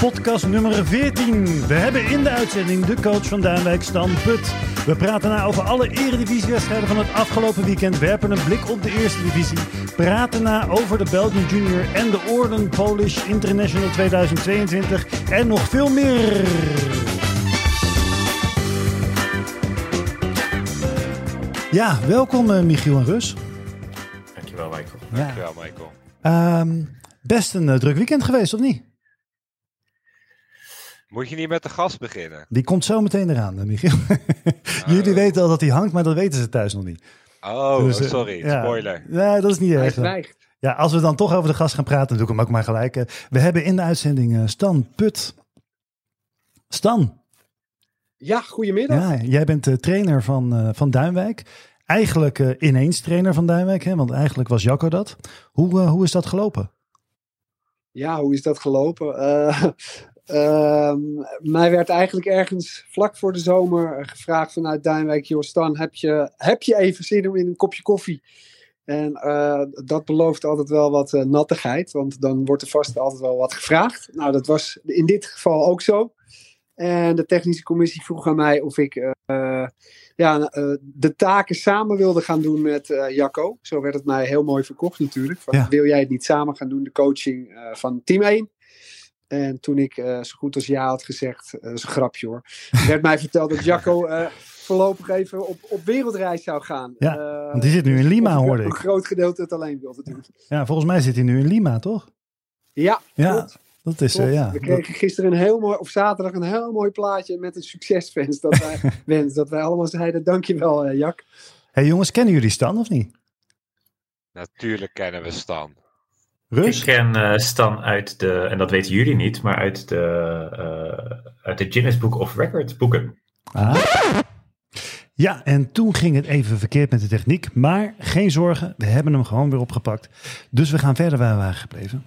Podcast nummer 14. We hebben in de uitzending de coach van Duinwijk, Stan Put. We praten na over alle eredivisiewedstrijden van het afgelopen weekend. Werpen een blik op de eerste divisie. Praten na over de Belgian Junior en de Orden Polish International 2022. En nog veel meer. Ja, welkom uh, Michiel en Rus. Dankjewel Michael. Dankjewel, Michael. Ehm, best een uh, druk weekend geweest, of niet? Moet je niet met de gast beginnen? Die komt zo meteen eraan, uh, Michiel. Jullie weten al dat hij hangt, maar dat weten ze thuis nog niet. Oh, Dus, eh, sorry. ja. Spoiler. Nee, dat is niet Hij erg. zwijgt. Ja, als we dan toch over de gast gaan praten, dan doe ik hem ook maar gelijk. Eh, We hebben in de uitzending eh, Stan Put. Stan, Ja, goedemiddag. ja, jij bent de trainer van, eh, van Duinwijk. Eigenlijk eh, ineens trainer van Duinwijk, hè? want eigenlijk was Jacco dat. Hoe, eh, hoe is dat gelopen? Ja, hoe is dat gelopen? Eh, ehm, mij werd eigenlijk ergens vlak voor de zomer gevraagd vanuit Duinwijk: Joh, Stan, heb je, heb je even zin om in een kopje koffie? En eh, dat belooft altijd wel wat eh, nattigheid, want dan wordt er vast altijd wel wat gevraagd. Nou, dat was in dit geval ook zo. En de technische commissie vroeg aan mij of ik eh, ja, eh, de taken samen wilde gaan doen met eh, Jacco. Zo werd het mij heel mooi verkocht natuurlijk. Van, Ja. Wil jij het niet samen gaan doen, de coaching van team 1? En toen ik zo goed als ja had gezegd, dat is een grapje hoor, werd mij verteld dat Jacco voorlopig even op, op wereldreis zou gaan. Ja, want die zit nu in Lima, hoorde Een ik. groot gedeelte het alleen wilde doen. Ja, volgens mij zit hij nu in Lima, toch? Ja, Ja, klopt. Dat is, eh, ja. We kregen gisteren een heel mooi, of zaterdag een heel mooi plaatje met een succeswens. Dat wij, wens, dat wij allemaal zeiden, dankjewel eh Jack. hey, jongens, kennen jullie Stan of niet? Natuurlijk kennen we Stan. Rus? Ik ken eh, Stan uit de, en dat weten jullie niet, maar uit de, eh, uit de Guinness Book of Records boeken. Ah. Ja, en toen ging het even verkeerd met de techniek. Maar geen zorgen, we hebben hem gewoon weer opgepakt. Dus we gaan verder waar we waren gebleven.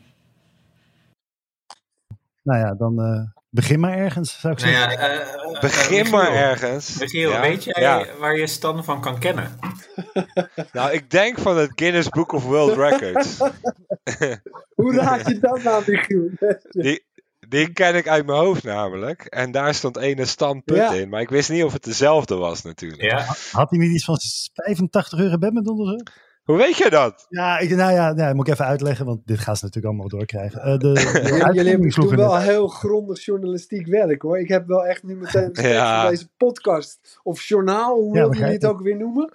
Nou ja, dan eh, begin maar ergens, zou ik Nou zeggen. ja, eh, Begin Michiel. maar ergens. Michiel, Ja? weet jij Ja. waar je Stan van kan kennen? Nou, ik denk van het Guinness Book of World Records. Hoe raad je dat nou, Michiel? Die, die ken ik uit mijn hoofd namelijk. En daar stond ene Stan Put Ja. in. Maar ik wist niet of het dezelfde was natuurlijk. Ja, Had hij niet iets van 85 euro badminton of zo? Hoe weet je dat? Ja, ik, nou ja, ja, moet ik even uitleggen, want dit gaan ze natuurlijk allemaal doorkrijgen. Eh, de, de Jullie in wel het- heel grondig journalistiek werk hoor. Ik heb wel echt nu meteen Ja. deze podcast. Of journaal, hoe Ja, begrijp jullie het ook weer noemen?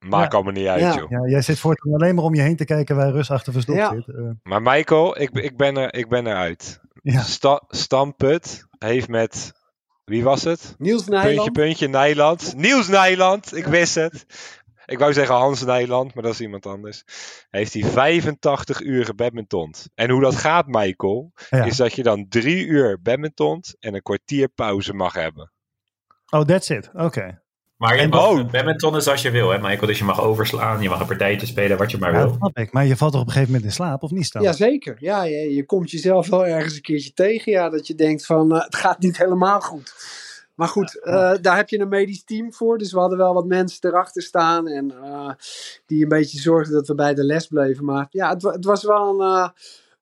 Maakt Ja. allemaal niet uit, Ja. joh. Ja, jij zit voortaan alleen maar om je heen te kijken waar Rus achter verstopt Ja. zit. Eh, Maar Michael, ik, ik, ben, er, ik ben eruit. Ja. Sta, Stan Put heeft met... Wie was het? Niels Puntje, Nijland. puntje, Nijland. Niels Nijland, ik wist het. Ik wou zeggen Hans Nijland, maar dat is iemand anders. Heeft hij 85 uur gebadmintond. En hoe dat gaat, Michael, Ja. is dat je dan drie uur badmintond en een kwartier pauze mag hebben. Oh, that's it. Oké. maar je En- mag oh. badmintonnen als je wil, hè Michael? Dus je mag overslaan, je mag een partijtje spelen, wat je maar Ja, dat wil. snap ik. Maar je valt toch op een gegeven moment in slaap, of niet? Jazeker. Ja, je, je komt jezelf wel ergens een keertje tegen. Ja, dat je denkt van eh, het gaat niet helemaal goed. Maar goed, eh, daar heb je een medisch team voor. Dus we hadden wel wat mensen erachter staan. En eh, die een beetje zorgden dat we bij de les bleven. Maar ja, het, het was wel een, eh,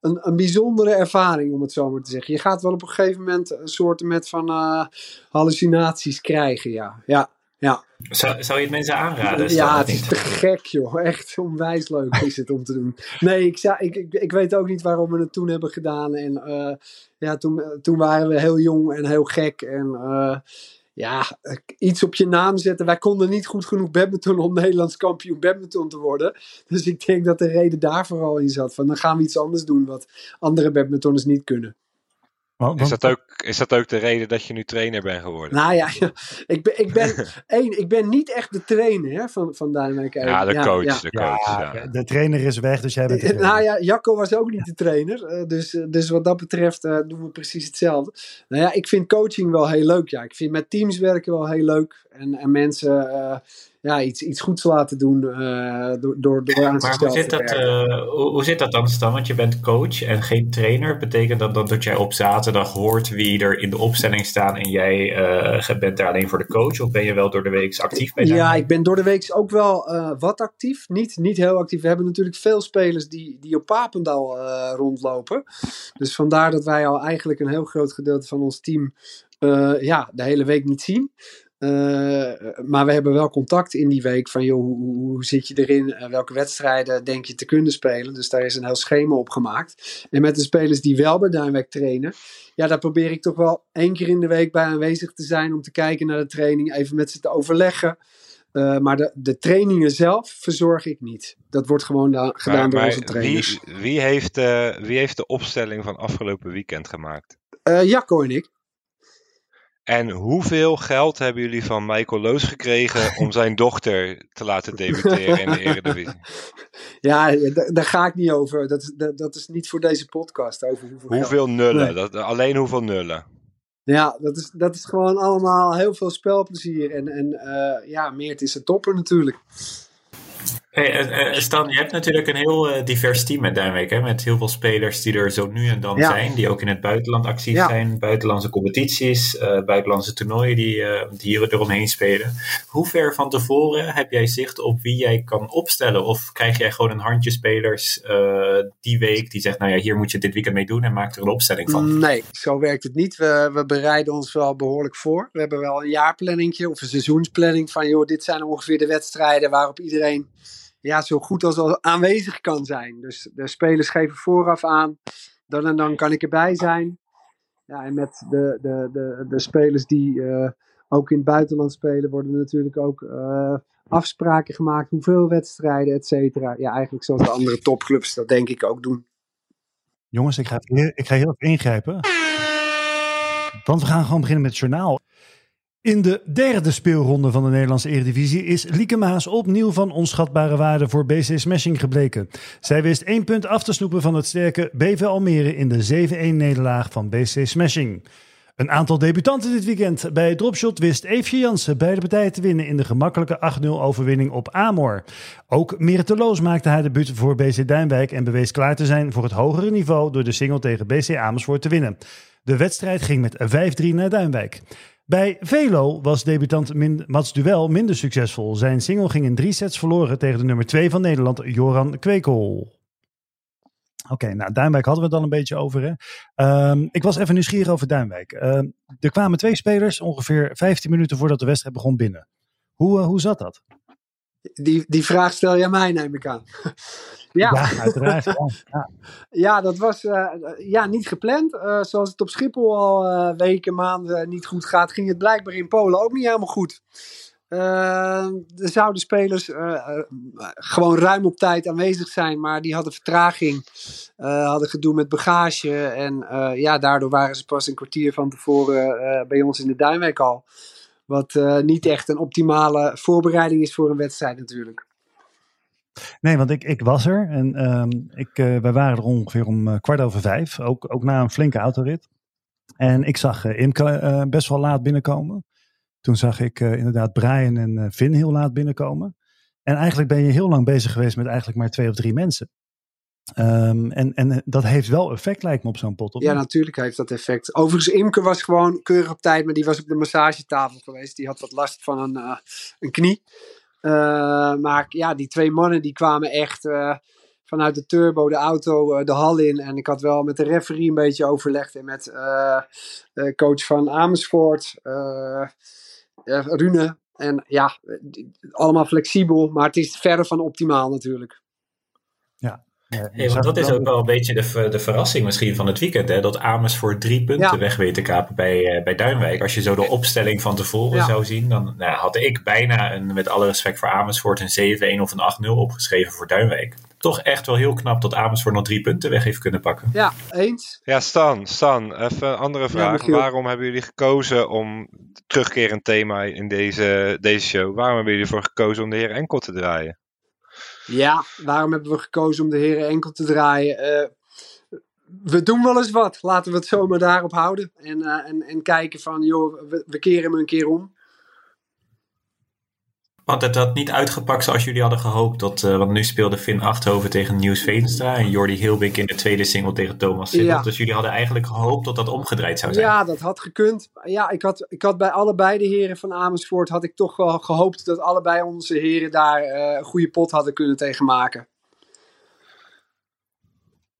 een, een bijzondere ervaring, om het zo maar te zeggen. Je gaat wel op een gegeven moment een soort met van hallucinaties krijgen. Ja, ja. Ja. Zou, zou je het mensen aanraden? Ja, het is niet? te gek, joh. Echt onwijs leuk is het om te doen. Nee, ik, zou- ik, ik, ik weet ook niet waarom we het toen hebben gedaan. En eh, ja, toen, toen waren we heel jong en heel gek. En eh, ja, iets op je naam zetten. Wij konden niet goed genoeg badminton om Nederlands kampioen badminton te worden. Dus ik denk dat de reden daar vooral in zat. Van dan gaan we iets anders doen wat andere badmintonners niet kunnen. Want- Is dat, ook, is dat ook de reden dat je nu trainer bent geworden? Nou ja, ik ben, ik ben, één, ik ben niet echt de trainer hè, van, van Duinwijk. ja, de coach. ja. De coach ja, ja. de trainer is weg, dus jij bent de trainer. Nou ja, Jacco was ook niet de trainer. eh, dus, eh, dus wat dat betreft eh, doen we precies hetzelfde. Nou ja, ik vind coaching wel heel leuk. Ja. Ik vind met teams werken wel heel leuk. En, en mensen eh, ja, iets, iets goeds laten doen uh, door, door, door aan Maar hoe zit, dat, uh, hoe, zit dat dan, Stan? Want je bent coach en geen trainer. Betekent dat dan dat jij op zaterdag hoort wie er in de opstelling staan en jij bent daar alleen voor de coach? Of ben je wel door de week actief bij Ja, ik ben door de week ook wel wat actief. Niet, niet heel actief. We hebben natuurlijk veel spelers die, die op Papendal rondlopen. Dus vandaar dat wij al eigenlijk een heel groot gedeelte van ons team ja, de hele week niet zien. Uh, maar we hebben wel contact in die week van, joh, hoe, hoe zit je erin? Uh, welke wedstrijden denk je te kunnen spelen? Dus daar is een heel schema op gemaakt. En met de spelers die wel bij Duinwijk trainen, ja, daar probeer ik toch wel één keer in de week bij aanwezig te zijn om te kijken naar de training, even met ze te overleggen. Uh, maar de, de trainingen zelf verzorg ik niet. Dat wordt gewoon da- gedaan maar, door maar onze trainers. Wie, wie, heeft, wie heeft de opstelling van afgelopen weekend gemaakt? Jacco en ik. En hoeveel geld hebben jullie van Michael Loos gekregen om zijn dochter te laten debuteren in de Eredivisie? Ja, daar ga ik niet over. Dat is, dat, dat is niet voor deze podcast. Over hoeveel, hoeveel nullen? Nee. Dat, alleen hoeveel nullen? Ja, dat is, dat is gewoon allemaal heel veel spelplezier. En, en uh, ja, Meert is een topper natuurlijk. Hey, uh, Stan, je hebt natuurlijk een heel uh, divers team met Duinwijk, hè? met heel veel spelers die er zo nu en dan ja. zijn, die ook in het buitenland actief ja. zijn, buitenlandse competities, uh, buitenlandse toernooien die, die hier eromheen spelen. Hoe ver van tevoren heb jij zicht op wie jij kan opstellen? Of krijg jij gewoon een handje spelers die week die zegt, nou ja, hier moet je dit weekend mee doen en maak er een opstelling van? Nee, zo werkt het niet. We, we bereiden ons wel behoorlijk voor. We hebben wel een jaarplanningje of een seizoensplanning van, joh, dit zijn ongeveer de wedstrijden waarop iedereen ja, zo goed als aanwezig kan zijn. Dus de spelers geven vooraf aan, dan en dan kan ik erbij zijn. Ja, en met de, de, de, de spelers die uh, ook in het buitenland spelen, worden natuurlijk ook uh, afspraken gemaakt. Hoeveel wedstrijden, et cetera. Ja, eigenlijk zoals de andere topclubs dat denk ik ook doen. Jongens, ik ga, ik ga heel even ingrijpen. Want we gaan gewoon beginnen met het journaal. In de derde speelronde van de Nederlandse Eredivisie is Lieke Maas opnieuw van onschatbare waarde voor BC Smashing gebleken. Zij wist één punt af te snoepen van het sterke BV Almere in de 7-1 nederlaag van BC Smashing. Een aantal debutanten dit weekend. Bij Dropshot wist Eefje Jansen beide partijen te winnen in de gemakkelijke 8-0 overwinning op Amor. Ook Meerteloos maakte haar debuut voor BC Duinwijk en bewees klaar te zijn voor het hogere niveau door de single tegen BC Amersfoort te winnen. De wedstrijd ging met 5-3 naar Duinwijk. Bij Velo was debutant Min Mats Duel minder succesvol. Zijn single ging in drie sets verloren tegen de nummer 2 van Nederland, Joran Kwekel. Oké, nou Duinwijk hadden we het al een beetje over. Hè? Um, ik was even nieuwsgierig over Duinwijk. Uh, er kwamen twee spelers ongeveer 15 minuten voordat de wedstrijd begon binnen. Hoe, uh, hoe zat dat? Die, die vraag stel je mij, neem ik aan. ja. ja, uiteraard. Ja, ja. ja dat was uh, ja, niet gepland. Uh, zoals het op Schiphol al uh, weken, maanden niet goed gaat, ging het blijkbaar in Polen ook niet helemaal goed. er zouden spelers gewoon ruim op tijd aanwezig zijn, maar die hadden vertraging, hadden gedoe met bagage. En ja, daardoor waren ze pas een kwartier van tevoren bij ons in de Duinwijk al. Wat uh, niet echt een optimale voorbereiding is voor een wedstrijd natuurlijk. Nee, want ik, ik was er en um, ik, uh, wij waren er ongeveer om uh, kwart over vijf. Ook, ook na een flinke autorit. En ik zag Imke best wel laat binnenkomen. Toen zag ik inderdaad Brian en Finn heel laat binnenkomen. En eigenlijk ben je heel lang bezig geweest met eigenlijk maar twee of drie mensen. Um, en, en dat heeft wel effect, lijkt me, op zo'n pot. Of ja, natuurlijk heeft dat effect. Overigens, Imke was gewoon keurig op tijd, maar die was op de massagetafel geweest. Die had wat last van een, uh, een knie. Uh, maar ja, die twee mannen die kwamen echt uh, vanuit de turbo, de auto, de hal in. En ik had wel met de referee een beetje overlegd. En met de coach van Amersfoort, Rune. En ja, allemaal flexibel, maar het is verre van optimaal natuurlijk. Hey, want dat is ook wel een beetje de, de verrassing misschien van het weekend. Hè? Dat Amersfoort drie punten ja. weg weet te kapen bij, uh, bij Duinwijk. Als je zo de opstelling van tevoren ja. zou zien, dan nou, had ik bijna, een, met alle respect voor Amersfoort, een 7-1 of een 8-0 opgeschreven voor Duinwijk. Toch echt wel heel knap dat Amersfoort nog drie punten weg heeft kunnen pakken. Ja, eens. Ja, Stan, Stan, even een andere vraag. Waarom hebben jullie gekozen om terugkerend thema in deze, deze show? Waarom hebben jullie ervoor gekozen om de heer Enkel te draaien? Ja, waarom hebben we gekozen om de heren enkel te draaien? Uh, we doen wel eens wat. Laten we het zomaar daarop houden. En, uh, en, en kijken van, joh, we, we, keren hem een keer om. Want het had niet uitgepakt zoals jullie hadden gehoopt. Dat, uh, want nu speelde Finn Achthoven tegen Nieuws Veenstra. En Jordi Hilbink in de tweede single tegen Thomas Siddel. Dus jullie hadden eigenlijk gehoopt dat dat omgedraaid zou zijn. Ja, dat had gekund. Ja, ik had, ik had bij allebei de heren van Amersfoort... had ik toch wel gehoopt dat allebei onze heren daar uh, een goede pot hadden kunnen tegenmaken.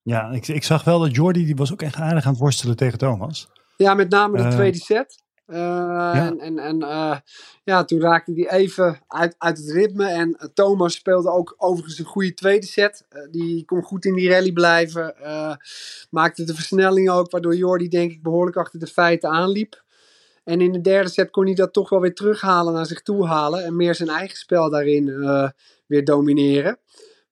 Ja, ik, ik zag wel dat Jordi, die was ook echt aardig aan het worstelen tegen Thomas. Ja, met name de uh, tweede set. Uh, ja. En, en, en uh, ja, toen raakte hij even uit, uit het ritme. En uh, Thomas speelde ook overigens een goede tweede set. die kon goed in die rally blijven. maakte de versnelling ook, waardoor Jordi denk ik behoorlijk achter de feiten aanliep. En in de derde set kon hij dat toch wel weer terughalen naar zich toe halen. En meer zijn eigen spel daarin weer domineren.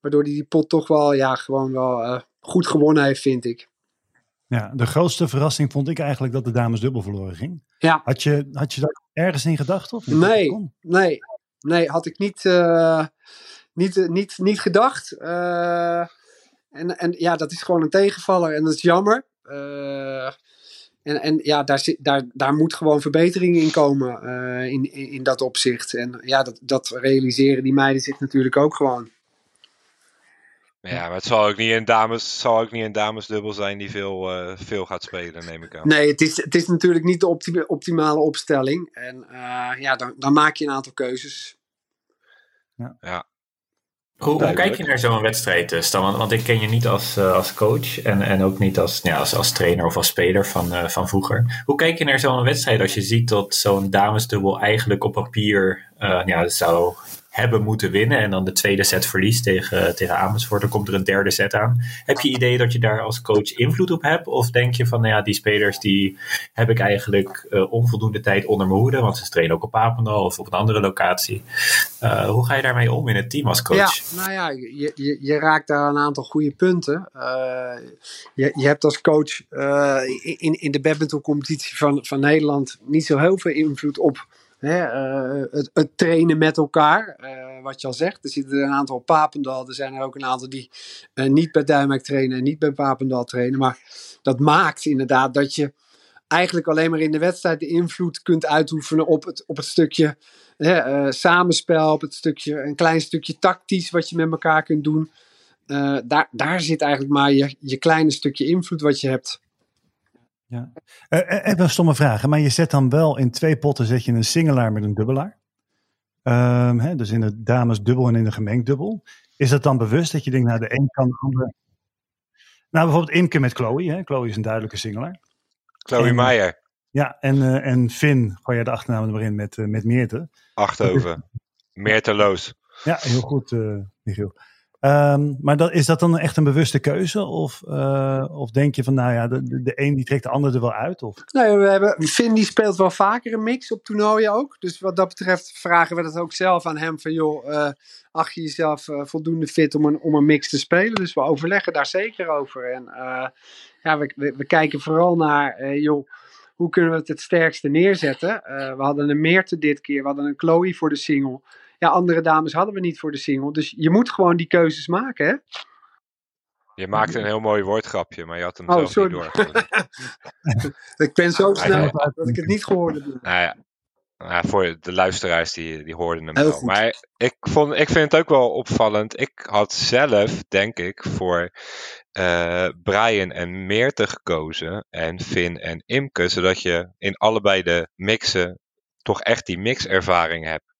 Waardoor hij die pot toch wel, ja, gewoon wel goed gewonnen heeft, vind ik. Ja, de grootste verrassing vond ik eigenlijk dat de dames dubbel verloren ging. Ja. Had je, had je daar ergens in gedacht? Of nee, nee, nee, had ik niet, uh, niet, niet, niet gedacht. Uh, en, en ja, dat is gewoon een tegenvaller en dat is jammer. Uh, en, en ja, daar, zit, daar, daar moet gewoon verbetering in komen in, in, in dat opzicht. En ja, dat, dat realiseren die meiden zich natuurlijk ook gewoon. Ja, maar het zal ook niet een dames, zal ook niet een damesdubbel zijn die veel, uh, veel gaat spelen, neem ik aan. Nee, het is, het is natuurlijk niet de opti optimale opstelling. En uh, ja, dan, dan maak je een aantal keuzes. Ja. ja. Hoe, hoe, kijk je naar zo'n wedstrijd, Stan? Want, want, ik ken je niet als, uh, als coach en, en ook niet als, ja, als, als trainer of als speler van, uh, van vroeger. Hoe kijk je naar zo'n wedstrijd als je ziet dat zo'n damesdubbel eigenlijk op papier uh, ja, zou hebben moeten winnen en dan de tweede set verliest tegen, tegen Amersfoort, dan komt er een derde set aan. Heb je idee dat je daar als coach invloed op hebt? Of denk je van, nou ja, die spelers die heb ik eigenlijk uh, onvoldoende tijd onder mijn hoede, want ze trainen ook op Papendal of op een andere locatie. Uh, hoe ga je daarmee om in het team als coach? Ja, nou ja, je, je, raakt daar een aantal goede punten. Uh, je, je hebt als coach in, in de badmintoncompetitie van, van Nederland niet zo heel veel invloed op Hè, uh, het, het, trainen met elkaar, uh, wat je al zegt. Er zitten een aantal Papendal. Er zijn er ook een aantal die uh, niet bij Duimek trainen en niet bij Papendal trainen. Maar dat maakt inderdaad dat je eigenlijk alleen maar in de wedstrijd de invloed kunt uitoefenen op het, op het stukje samenspel, op het stukje, een klein stukje tactisch wat je met elkaar kunt doen. daar, daar zit eigenlijk maar je, je kleine stukje invloed wat je hebt. Ja. Uh, even een stomme vraag, maar je zet dan wel in twee potten zet je een singelaar met een dubbelaar. Um, hè, dus in de dames dubbel en in de gemengd dubbel. Is dat dan bewust dat je denkt, nou de een kan de ander... Nou, bijvoorbeeld Imke met Chloe. Hè? Chloe is een duidelijke singelaar. Chloe en, Meijer. Ja, en, uh, en Finn, gooi je de achternaam er maar in met, uh, met Meerte. Achtoven. Meerte Loos. Ja, heel goed, uh, Michiel. Um, maar is dat dan echt een bewuste keuze? Of, uh, of denk je van, nou ja, de, de een die trekt de ander er wel uit? Of? Nee, we hebben, Finn die speelt wel vaker een mix op toernooien ook. Dus wat dat betreft vragen we dat ook zelf aan hem. Van joh, uh, acht je jezelf uh, voldoende fit om een, om een mix te spelen? Dus we overleggen daar zeker over. En ja, we, we, we, kijken vooral naar, joh, hoe kunnen we het het sterkste neerzetten? we hadden een Meerte dit keer, we hadden een Chloe voor de single. Ja, andere dames hadden we niet voor de single. Dus je moet gewoon die keuzes maken, hè? Je maakte een heel mooi woordgrapje, maar je had hem oh, zelf sorry. niet door. ik ben zo snel dat ik het niet gehoord heb. Nou ja, nou, voor de luisteraars die, die hoorden hem wel. Maar ik, vond, ik vind het ook wel opvallend. Ik had zelf, denk ik, voor uh, Brian en Meerte gekozen. En Finn en Imke. Zodat je in allebei de mixen toch echt die mixervaring hebt.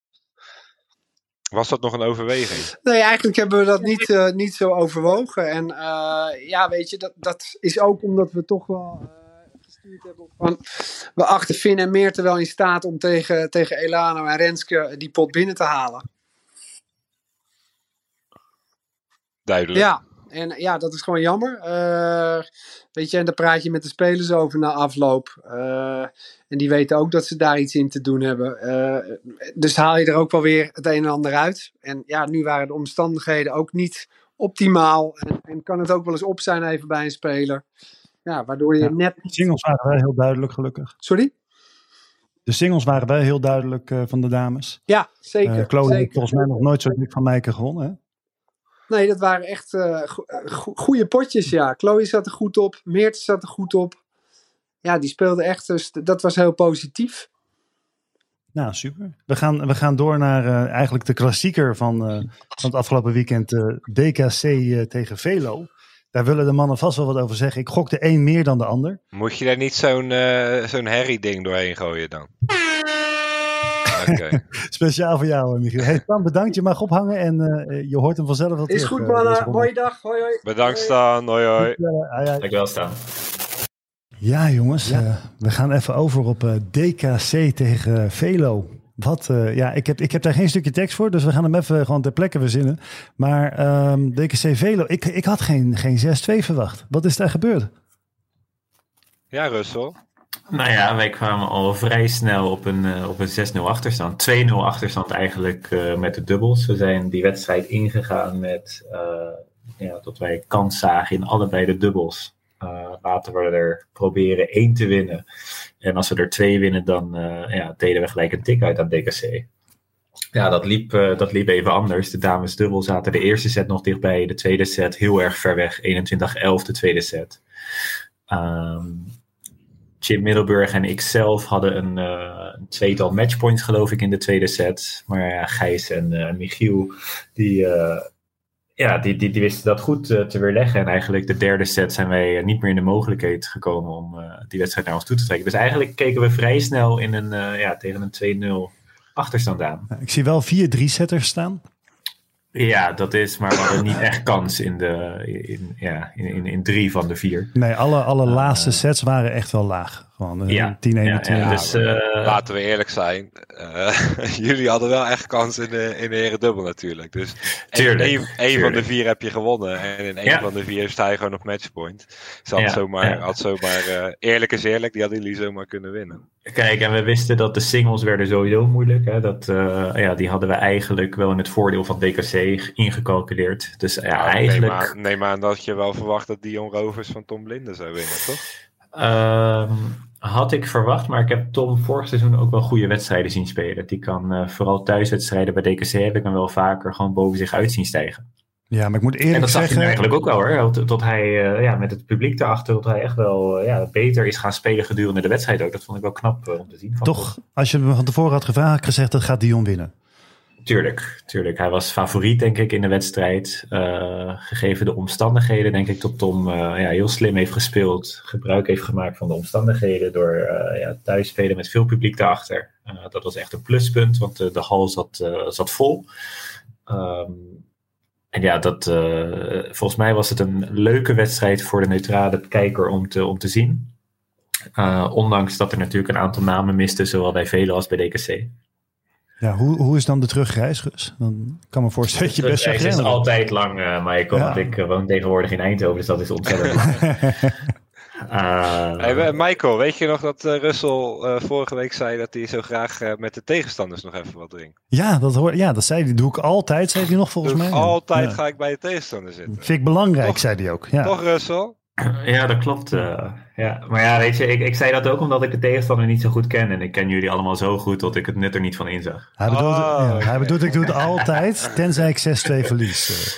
Was dat nog een overweging? Nee, eigenlijk hebben we dat niet, uh, niet zo overwogen. En uh, ja, weet je, dat, dat is ook omdat we toch wel uh, gestuurd hebben van... We achten Finn en Meerte wel in staat om tegen, tegen Elano en Renske die pot binnen te halen. Duidelijk. Ja, en ja, dat is gewoon jammer. Uh, weet je, en daar praat je met de spelers over na afloop. Uh, en die weten ook dat ze daar iets in te doen hebben. Uh, dus haal je er ook wel weer het een en ander uit. En ja, nu waren de omstandigheden ook niet optimaal. En, en kan het ook wel eens op zijn even bij een speler. Ja, waardoor je ja, net... De singles waren wel heel duidelijk, gelukkig. Sorry? De singles waren wel heel duidelijk van de dames. Ja, zeker. Chloe heeft volgens mij nog nooit zo dik van Meike gewonnen, hè? Nee, dat waren echt uh, goede potjes, ja. Chloe zat er goed op, Meert zat er goed op. Ja, die speelde echt, dus dat was heel positief. Nou, super. We gaan, we gaan door naar uh, eigenlijk de klassieker van, uh, van het afgelopen weekend. Uh, DKC tegen Velo. Daar willen de mannen vast wel wat over zeggen. Ik gok de een meer dan de ander. Moet je daar niet zo'n zo'n herrie-ding doorheen gooien dan? Okay. Speciaal voor jou, Michiel. Hey, Stan, bedankt. Je mag ophangen en je hoort hem vanzelf wel Is goed, mannen. Mooie dag. Hoi, hoi. Bedankt, Stan. Hoi, hoi. Dankjewel, Stan. Ja, jongens, ja. Uh, we gaan even over op uh, DKC tegen Velo. Wat, uh, ja, ik heb, ik heb daar geen stukje tekst voor, dus we gaan hem even gewoon ter plekke verzinnen. Maar um, DKC Velo, ik, ik had geen, geen 6-2 verwacht. Wat is daar gebeurd? Ja, Russel. Nou ja, wij kwamen al vrij snel op een, op een 6-0 achterstand. 2-0 achterstand eigenlijk met de dubbels. We zijn die wedstrijd ingegaan met ja, dat wij kans zagen in allebei de dubbels. Uh, laten we er proberen één te winnen. En als we er twee winnen, dan ja, deden we gelijk een tik uit aan DKC. Ja, dat liep, dat liep even anders. De dames dubbel zaten de eerste set nog dichtbij. De tweede set heel erg ver weg. 21-11 de tweede set. Um, Chip Middelburg en ik zelf hadden een, een, tweetal matchpoints geloof ik in de tweede set. Maar ja, Gijs en Michiel, die ja, die, die, die wisten dat goed te weerleggen. En eigenlijk de derde set zijn wij niet meer in de mogelijkheid gekomen om die wedstrijd naar ons toe te trekken. Dus eigenlijk keken we vrij snel in een, ja, tegen een 2-0 achterstand aan. Ik zie wel vier drie-setters staan. Ja, dat is, maar we hadden niet echt kans in, de, in, ja, in, in, in drie van de vier. Nee, alle, alle laatste sets waren echt wel laag. Gewoon ja, 10 1 ja, ja, dus, uh, Laten we eerlijk zijn. Uh, jullie hadden wel echt kans in de, in de herendubbel natuurlijk. Dus tuurlijk, één, van de vier heb je gewonnen. En in één van de vier sta je gewoon op matchpoint. Ze had zomaar, had zomaar uh, eerlijk is eerlijk, die hadden jullie zomaar kunnen winnen. Kijk, en we wisten dat de singles werden sowieso moeilijk. Hè? Dat, ja, die hadden we eigenlijk wel in het voordeel van DKC ingecalculeerd. Dus ja, eigenlijk... Neem aan, neem aan dat je wel verwacht dat Dion Rovers van Tom Blinden zou winnen, toch? Um, had ik verwacht, maar ik heb Tom vorig seizoen ook wel goede wedstrijden zien spelen. Die kan uh, vooral thuiswedstrijden bij DKC heb ik hem wel vaker gewoon boven zich uit zien stijgen. Ja, maar ik moet eerlijk en dat zeggen... zag je eigenlijk ook wel hoor. Tot, tot hij uh, ja, met het publiek erachter, tot hij echt wel uh, ja, beter is gaan spelen gedurende de wedstrijd ook. Dat vond ik wel knap om te zien. Toch, als je me van tevoren had gevraagd, gezegd dat gaat Dion winnen. Tuurlijk, tuurlijk. Hij was favoriet, denk ik, in de wedstrijd. Uh, gegeven de omstandigheden, denk ik dat Tom uh, ja, heel slim heeft gespeeld. Gebruik heeft gemaakt van de omstandigheden door uh, ja, thuis spelen met veel publiek daarachter. dat was echt een pluspunt, want de hal zat, zat vol. Um, en ja, dat, volgens mij was het een leuke wedstrijd voor de neutrale kijker om te, om te zien. ondanks dat er natuurlijk een aantal namen misten, zowel bij Velo als bij DKC. Ja, hoe, hoe is dan de terugreis, Gus? Dan kan me voorstellen dat je best Het is altijd lang, uh, Michael. Ja. Want ik uh, woon tegenwoordig in Eindhoven, dus dat is ontzettend lang. uh, hey, Michael, weet je nog dat uh, Russell vorige week zei dat hij zo graag met de tegenstanders nog even wat drinkt? Ja, dat, hoor, ja, dat zei hij. Doe ik altijd, zei hij nog volgens doe mij. Altijd ja. ga ik bij de tegenstander zitten. Vind ik belangrijk, Toch, zei hij ook. Ja. Toch, Russell? Ja, dat klopt. Uh, ja. Maar ja, weet je, ik, ik zei dat ook omdat ik de tegenstander niet zo goed ken. En ik ken jullie allemaal zo goed dat ik het net er niet van inzag. Hij bedoelt, oh, ja, hij bedoelt ik doe het altijd, tenzij ik 6-2 verlies.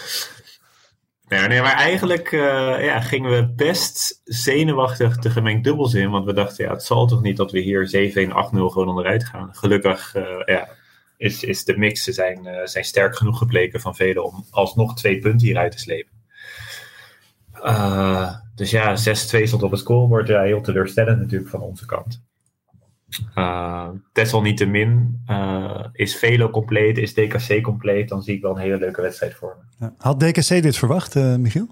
Nee, nee, maar eigenlijk uh, ja, gingen we best zenuwachtig de gemengd dubbels in. Want we dachten, ja, het zal toch niet dat we hier 7-1, 8-0 gewoon onderuit gaan. Gelukkig uh, ja, is, is de mix zijn, zijn sterk genoeg gebleken van velen om alsnog twee punten hieruit te slepen. Dus ja, 6-2 stond op het scorebord. Ja, heel teleurstellend natuurlijk van onze kant. Uh, desalniettemin uh, is Velo compleet, is DKC compleet. Dan zie ik wel een hele leuke wedstrijd voor me. Had DKC dit verwacht, uh, Michiel?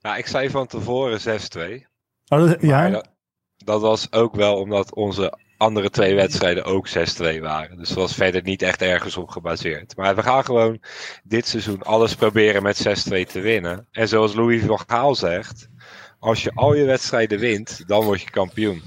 Nou, ik zei van tevoren 6-2. Oh, dat, ja. Dat, dat, was ook wel omdat onze andere twee wedstrijden ook 6-2 waren. Dus dat was verder niet echt ergens op gebaseerd. Maar we gaan gewoon dit seizoen alles proberen met 6-2 te winnen. En zoals Louis van Gaal zegt, als je al je wedstrijden wint, dan word je kampioen.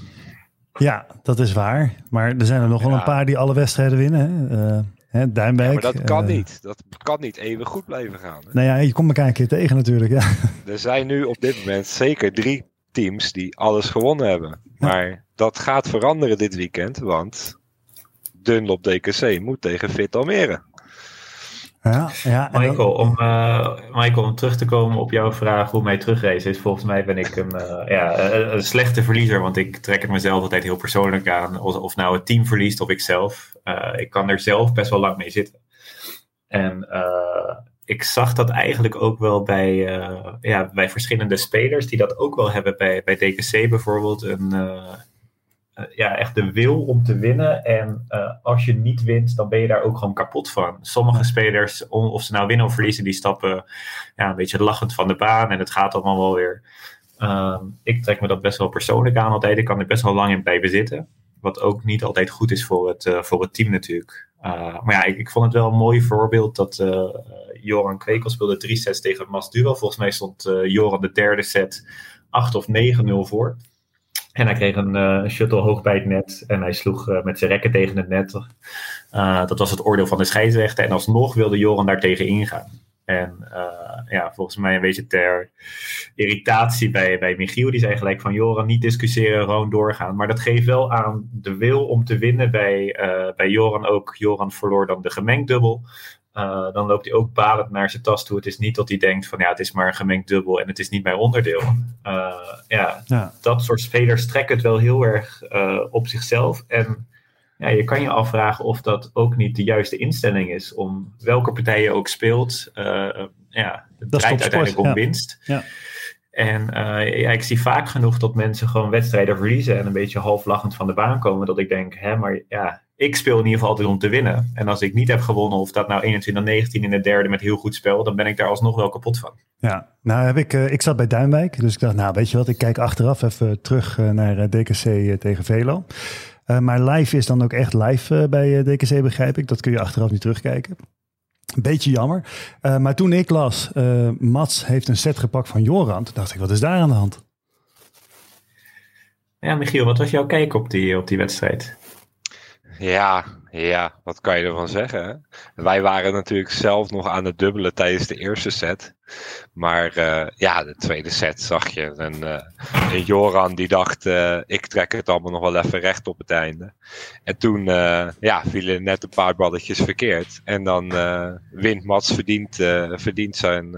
Ja, dat is waar. Maar er zijn er nog wel een paar die alle wedstrijden winnen. Hè? Uh, hè, Duinbeek. Ja, maar dat kan uh, niet. Dat kan niet even goed blijven gaan. Hè? Nou ja, je komt elkaar een keer tegen natuurlijk. Ja. Er zijn nu op dit moment zeker drie teams die alles gewonnen hebben. Maar dat gaat veranderen dit weekend, want Dunlop DKC moet tegen Fit Almere. Ja, ja, Michael, om, uh, Michael, om terug te komen op jouw vraag hoe mij terugreizen is. Volgens mij ben ik een, uh, ja, een, slechte verliezer, want ik trek het mezelf altijd heel persoonlijk aan. Of, of nou het team verliest of ik zelf. Uh, ik kan er zelf best wel lang mee zitten. En ik zag dat eigenlijk ook wel bij, ja, bij verschillende spelers die dat ook wel hebben. Bij, bij DKC bijvoorbeeld. Een, eh, ja, echt de wil om te winnen. En uh, als je niet wint, dan ben je daar ook gewoon kapot van. Sommige spelers, of ze nou winnen of verliezen, die stappen ja, een beetje lachend van de baan. En het gaat allemaal wel weer. Uh, ik trek me dat best wel persoonlijk aan altijd. Ik kan er best wel lang in blijven zitten. Wat ook niet altijd goed is voor het, uh, voor het team natuurlijk. maar ja, ik, ik, vond het wel een mooi voorbeeld dat Joran Kwekel speelde drie sets tegen Mas Duel. Volgens mij stond Joran de derde set 8 of 9-0 voor. En hij kreeg een uh, shuttle hoog bij het net. En hij sloeg uh, met zijn rekken tegen het net. Uh, dat was het oordeel van de scheidsrechter. En alsnog wilde Joran daar tegen ingaan. En ja, volgens mij een beetje ter irritatie bij, bij Michiel. Die zei gelijk van Joran, niet discussiëren, gewoon doorgaan. Maar dat geeft wel aan de wil om te winnen bij, bij Joran ook. Joran verloor dan de gemengd dubbel. Uh, dan loopt hij ook balend naar zijn tas toe. Het is niet dat hij denkt van ja, het is maar een gemengd dubbel en het is niet mijn onderdeel. Uh, ja, ja, dat soort spelers trekken het wel heel erg uh, op zichzelf. En ja, je kan je afvragen of dat ook niet de juiste instelling is om welke partij je ook speelt. ja, het dat draait uiteindelijk om winst. Ja. En ja, ik zie vaak genoeg dat mensen gewoon wedstrijden verliezen en een beetje halflachend van de baan komen. Dat ik denk, hè, maar ja, ik speel in ieder geval altijd om te winnen. En als ik niet heb gewonnen, of dat nou 21-19 in de derde met heel goed spel, dan ben ik daar alsnog wel kapot van. Ja, nou heb ik, uh, ik zat bij Duinwijk, dus ik dacht, nou weet je wat, ik kijk achteraf even terug uh, naar uh, DKC tegen Velo. maar live is dan ook echt live bij DKC, begrijp ik. Dat kun je achteraf niet terugkijken. Beetje jammer. maar toen ik las, Mats heeft een set gepakt van Joran, toen dacht ik, wat is daar aan de hand? Ja, Michiel, wat was jouw kijk op die, op die wedstrijd? Ja, ja, wat kan je ervan zeggen? Wij waren natuurlijk zelf nog aan het dubbelen tijdens de eerste set. Maar uh, ja, de tweede set zag je een, uh, een Joran die dacht, uh, ik trek het allemaal nog wel even recht op het einde. En toen ja, vielen net een paar balletjes verkeerd. En dan wint Mats verdient, verdient zijn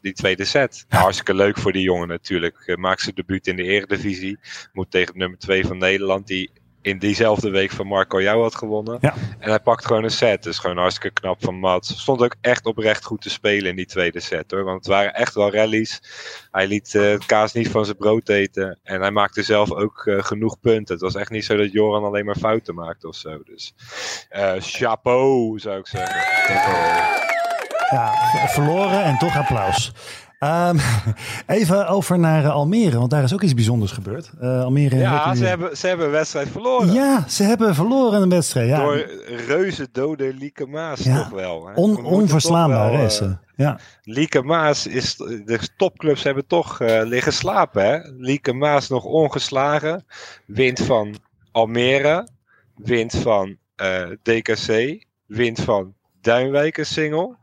die tweede set. hartstikke leuk voor die jongen natuurlijk. maakt zijn debuut in de eredivisie. Moet tegen nummer 2 van Nederland, die in diezelfde week van Marco jou had gewonnen. Ja. En hij pakt gewoon een set. Dus gewoon hartstikke knap van Mats. Stond ook echt oprecht goed te spelen in die tweede set hoor. Want het waren echt wel rallies. Hij liet uh, kaas niet van zijn brood eten. En hij maakte zelf ook uh, genoeg punten. Het was echt niet zo dat Joran alleen maar fouten maakte of zo. Dus uh, chapeau zou ik zeggen. Ja, verloren en toch applaus. Um, even over naar uh, Almere, want daar is ook iets bijzonders gebeurd. Uh, Almere ja, ze, hebben, ze hebben een wedstrijd verloren. Ja, ze hebben verloren een wedstrijd. Ja. Door reuze dode Lieke Maas ja. toch wel. Hè? On, onverslaanbaar is ze. Uh, ja. Lieke Maas is, de topclubs hebben toch uh, liggen slapen. Hè? Lieke Maas nog ongeslagen. Wint van Almere. Wint van DKC. Wint van Duinwijker single.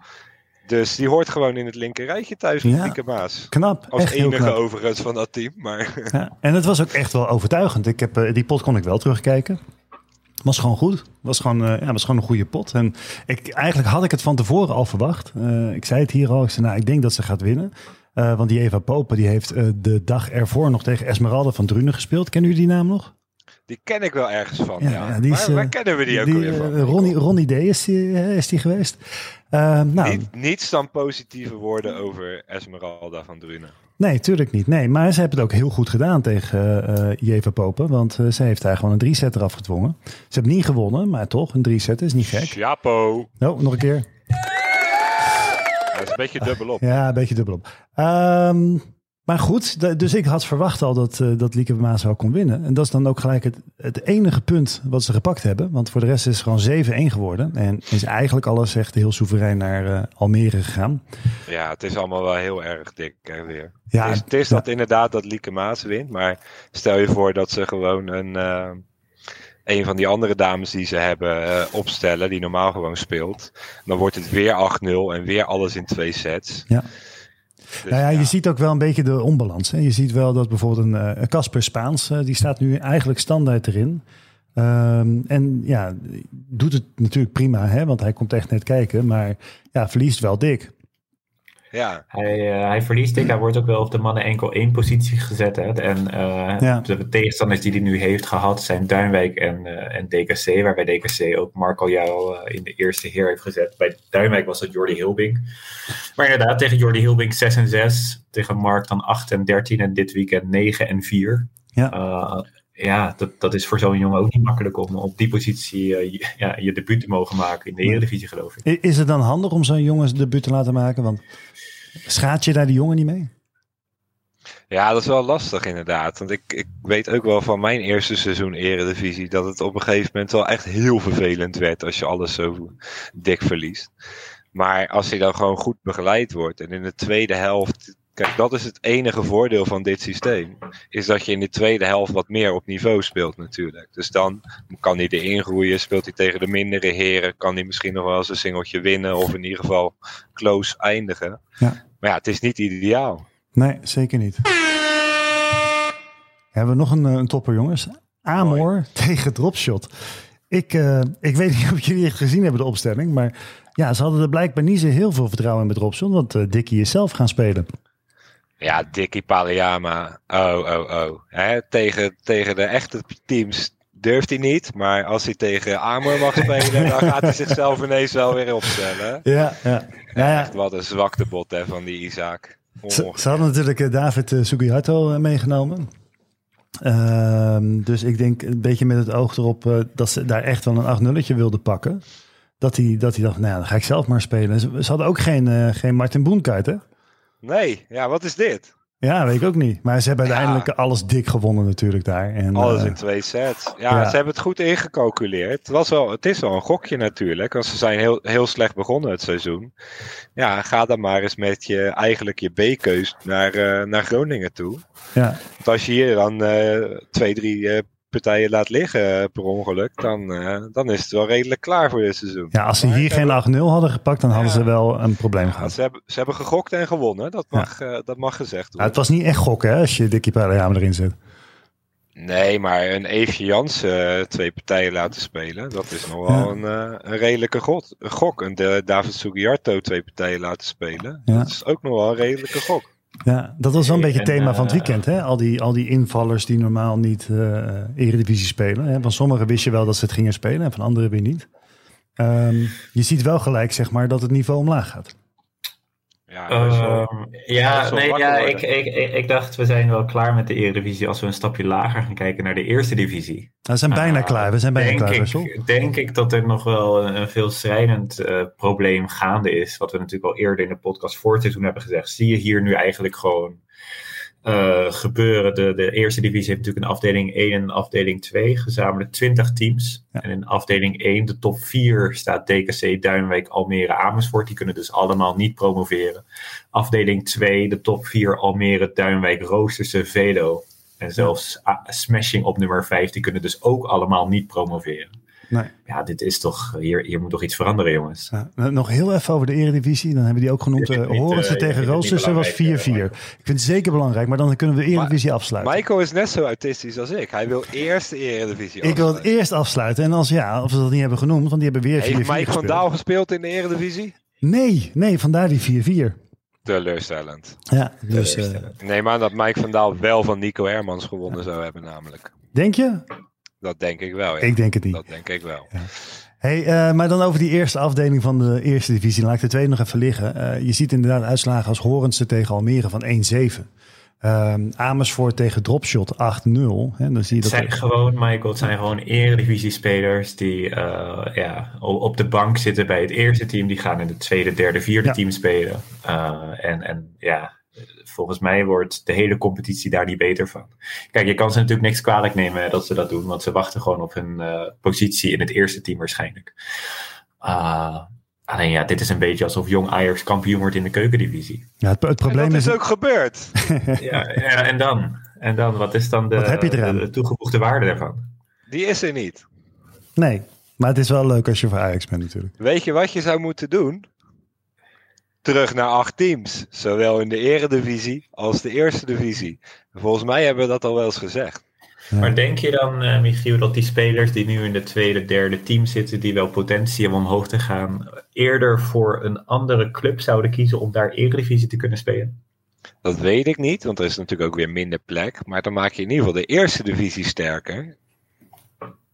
Dus die hoort gewoon in het linker rijtje thuis met ja, Maas. Knap. Als enige overigens van dat team. Maar... Ja, en het was ook echt wel overtuigend. Ik heb, uh, die pot kon ik wel terugkijken. Was gewoon goed. Was gewoon, uh, ja, was gewoon een goede pot. En ik, eigenlijk had ik het van tevoren al verwacht. Uh, ik zei het hier al. Ik zei, nou, ik denk dat ze gaat winnen. want die Eva Popen die heeft de dag ervoor nog tegen Esmeralda van Drunen gespeeld. Kennen jullie die naam nog? Die ken ik wel ergens van. Ja, ja. Die is, waar, waar, kennen we die ook weer van? Ronnie, Ronnie D is die, is die geweest. Uh, nou, Niet, niets dan positieve woorden over Esmeralda van Drunen. Nee, tuurlijk niet. Nee, maar ze hebben het ook heel goed gedaan tegen uh, Jeva Popen. Want uh, ze heeft daar gewoon een drie-set eraf gedwongen. Ze hebben niet gewonnen, maar toch, een drie-set is niet gek. Chapeau. Oh, nog een keer. Dat is een beetje dubbelop. Ja, een beetje dubbelop. Um, maar goed, dus ik had verwacht al dat, uh, dat Lieke Maas zou kon winnen. En dat is dan ook gelijk het, het enige punt wat ze gepakt hebben. Want voor de rest is het gewoon 7-1 geworden. En is eigenlijk alles echt heel soeverein naar uh, Almere gegaan. Ja, het is allemaal wel heel erg dik weer. Ja, het is, het is dat inderdaad dat Lieke Maas wint. Maar stel je voor dat ze gewoon een, uh, een van die andere dames die ze hebben opstellen. Die normaal gewoon speelt. Dan wordt het weer 8-0 en weer alles in twee sets. Ja. Dus, nou ja, je ziet ook wel een beetje de onbalans. Hè. Je ziet wel dat bijvoorbeeld een Casper uh, Spaans, uh, die staat nu eigenlijk standaard erin. Ehm, en ja, doet het natuurlijk prima, hè, want hij komt echt net kijken. Maar ja, verliest wel dik. Ja. Hij, uh, hij verliest dik. Hij wordt ook wel op de mannen enkel één positie gezet. Hè. En uh, de tegenstanders die hij nu heeft gehad zijn Duinwijk en, uh, en DKC. Waarbij DKC ook Marco jou in de eerste heer heeft gezet. Bij Duinwijk was dat Jordi Hilbing. Maar inderdaad, tegen Jordi Hilbing 6 en 6. Tegen Mark dan 8 en 13. En dit weekend 9 en 4. Ja ja, dat, dat is voor zo'n jongen ook niet makkelijk om op die positie uh, je, ja, je debuut te mogen maken in de Eredivisie, geloof ik. Is het dan handig om zo'n jongen debuut te laten maken? Want schaadt je daar die jongen niet mee? Ja, dat is wel lastig inderdaad. Want ik, ik weet ook wel van mijn eerste seizoen Eredivisie dat het op een gegeven moment wel echt heel vervelend werd als je alles zo dik verliest. Maar als hij dan gewoon goed begeleid wordt en in de tweede helft Kijk, dat is het enige voordeel van dit systeem. Is dat je in de tweede helft wat meer op niveau speelt natuurlijk. Dus dan kan hij erin groeien, speelt hij tegen de mindere heren, kan hij misschien nog wel eens een singeltje winnen of in ieder geval close eindigen. Ja. Maar ja, het is niet ideaal. Nee, zeker niet. Hebben we nog een, eh, een topper jongens. Amor tegen Dropshot. Ik, uh, ik weet niet of jullie het gezien hebben, de opstelling. Maar ja, ze hadden er blijkbaar niet zo heel veel vertrouwen in met Dropshot. Want uh, Dickie is zelf gaan spelen. Ja, Dickie Paliyama. Oh, oh, oh. Hè, tegen, tegen de echte teams durft hij niet. Maar als hij tegen Amor mag spelen, dan gaat hij zichzelf ineens wel weer opstellen. Ja, ja. ja. Echt wat een zwakte bot hè, van die Isaac. Ze, ze, hadden natuurlijk eh, David uh, Sugiharto uh, meegenomen. Ehm, dus ik denk een beetje met het oog erop uh, dat ze daar echt wel een 8 nulletje wilden pakken. Dat hij, dat hij dacht, nou ja, dan ga ik zelf maar spelen. Ze, ze hadden ook geen, geen Martin Boenkaart, hè? Nee, ja, wat is dit? Ja, weet ik ook niet. Maar ze hebben uiteindelijk alles dik gewonnen natuurlijk daar. En, alles uh, in twee sets. Ja, ze hebben het goed ingecalculeerd. Het, was wel, het is wel een gokje natuurlijk. Want ze zijn heel, heel slecht begonnen het seizoen. Ja, ga dan maar eens met je, eigenlijk je B-keus naar, uh, naar Groningen toe. Ja. Want als je hier dan uh, twee, drie partijen laat liggen eh, per ongeluk, dan, uh, dan is het wel redelijk klaar voor dit seizoen. Ja, als ze hier geen 8-0 hadden gepakt, dan hadden ze wel een probleem gehad. Ze hebben, ze hebben gegokt en gewonnen, dat mag, ja. uh, dat mag gezegd worden. Het was niet echt gokken hè, als je Dickie Palliama erin zet. Nee, maar een Eefje Jansen twee partijen laten spelen, dat is nog wel een, een redelijke god, een gok. En de David Sugiarto twee partijen laten spelen, dat is ook nog wel een redelijke gok. Ja, dat was wel een beetje het thema van het eh, weekend. Hè? Al, die, al die invallers die normaal niet uh, Eredivisie spelen. Hè? Van sommigen wist je wel dat ze het gingen spelen en van anderen weer niet. Um, je ziet wel gelijk zeg maar, dat het niveau omlaag gaat. Ja, uh, ja, nee, ja ik, ik, ik, dacht we zijn wel klaar met de Eredivisie als we een stapje lager gaan kijken naar de Eerste Divisie. Nou, we zijn bijna uh, klaar, we zijn bijna denk klaar. Ik, denk ik dat er nog wel een, een veelstrijdend uh, probleem gaande is, wat we natuurlijk al eerder in de podcast voor het seizoen hebben gezegd. Zie je hier nu eigenlijk gewoon uh, gebeuren. De, de eerste divisie heeft natuurlijk een afdeling 1 en een afdeling 2, gezamenlijk 20 teams. Ja. En in afdeling 1, de top 4, staat DKC, Duinwijk, Almere, Amersfoort. Die kunnen dus allemaal niet promoveren. Afdeling 2, de top 4, Almere, Duinwijk, Roosterse, Velo. En zelfs ja. Smashing op nummer 5, die kunnen dus ook allemaal niet promoveren. Nee. Ja, dit is toch, hier, hier moet toch iets veranderen, jongens. Ja, nog heel even over de Eredivisie. Dan hebben we die ook genoemd. Uh, horen ze uh, tegen Roosters, dat was 4-4. Ik vind het zeker belangrijk, maar dan kunnen we de Eredivisie maar, afsluiten. Michael is net zo autistisch als ik. Hij wil eerst de Eredivisie Ik wil het eerst afsluiten. En als ja, of ze dat niet hebben genoemd, want die hebben weer 4-4 Heeft Mike van Daal gespeeld in de Eredivisie? Nee, nee, vandaar die 4-4. Teleurstellend. Ja, dus... Uh, Neem aan dat Mike van Daal wel van Nico Hermans gewonnen zou hebben namelijk. Denk je? Dat denk ik wel. Ja. Ik denk het niet. Dat denk ik wel. Ja. Hey, uh, maar dan over die eerste afdeling van de eerste divisie. Laat ik de tweede nog even liggen. Uh, je ziet inderdaad uitslagen als Horendse tegen Almere van 1-7. Um, Amersfoort tegen Dropshot 8-0. Dan zie je het dat zijn gewoon, Michael, het zijn gewoon eredivisie-spelers die uh, ja, op de bank zitten bij het eerste team. Die gaan in het tweede, derde, vierde ja. team spelen. en, en ja, volgens mij wordt de hele competitie daar niet beter van. Kijk, je kan ze natuurlijk niks kwalijk nemen dat ze dat doen, want ze wachten gewoon op hun uh, positie in het eerste team waarschijnlijk. Uh, alleen ja, dit is een beetje alsof jong Ajax kampioen wordt in de keukendivisie. Ja, het, het probleem en dat is... is ook gebeurd. ja, ja, en dan? En dan, wat is dan de, de, de toegevoegde waarde daarvan? Die is er niet. Nee, maar het is wel leuk als je voor Ajax bent natuurlijk. Weet je wat je zou moeten doen? Terug naar acht teams. Zowel in de eredivisie als de eerste divisie. Volgens mij hebben we dat al wel eens gezegd. Maar denk je dan, uh, Michiel, dat die spelers die nu in de tweede, derde team zitten, die wel potentie hebben om omhoog te gaan, eerder voor een andere club zouden kiezen om daar Eredivisie te kunnen spelen? Dat weet ik niet, want er is natuurlijk ook weer minder plek. Maar dan maak je in ieder geval de eerste divisie sterker.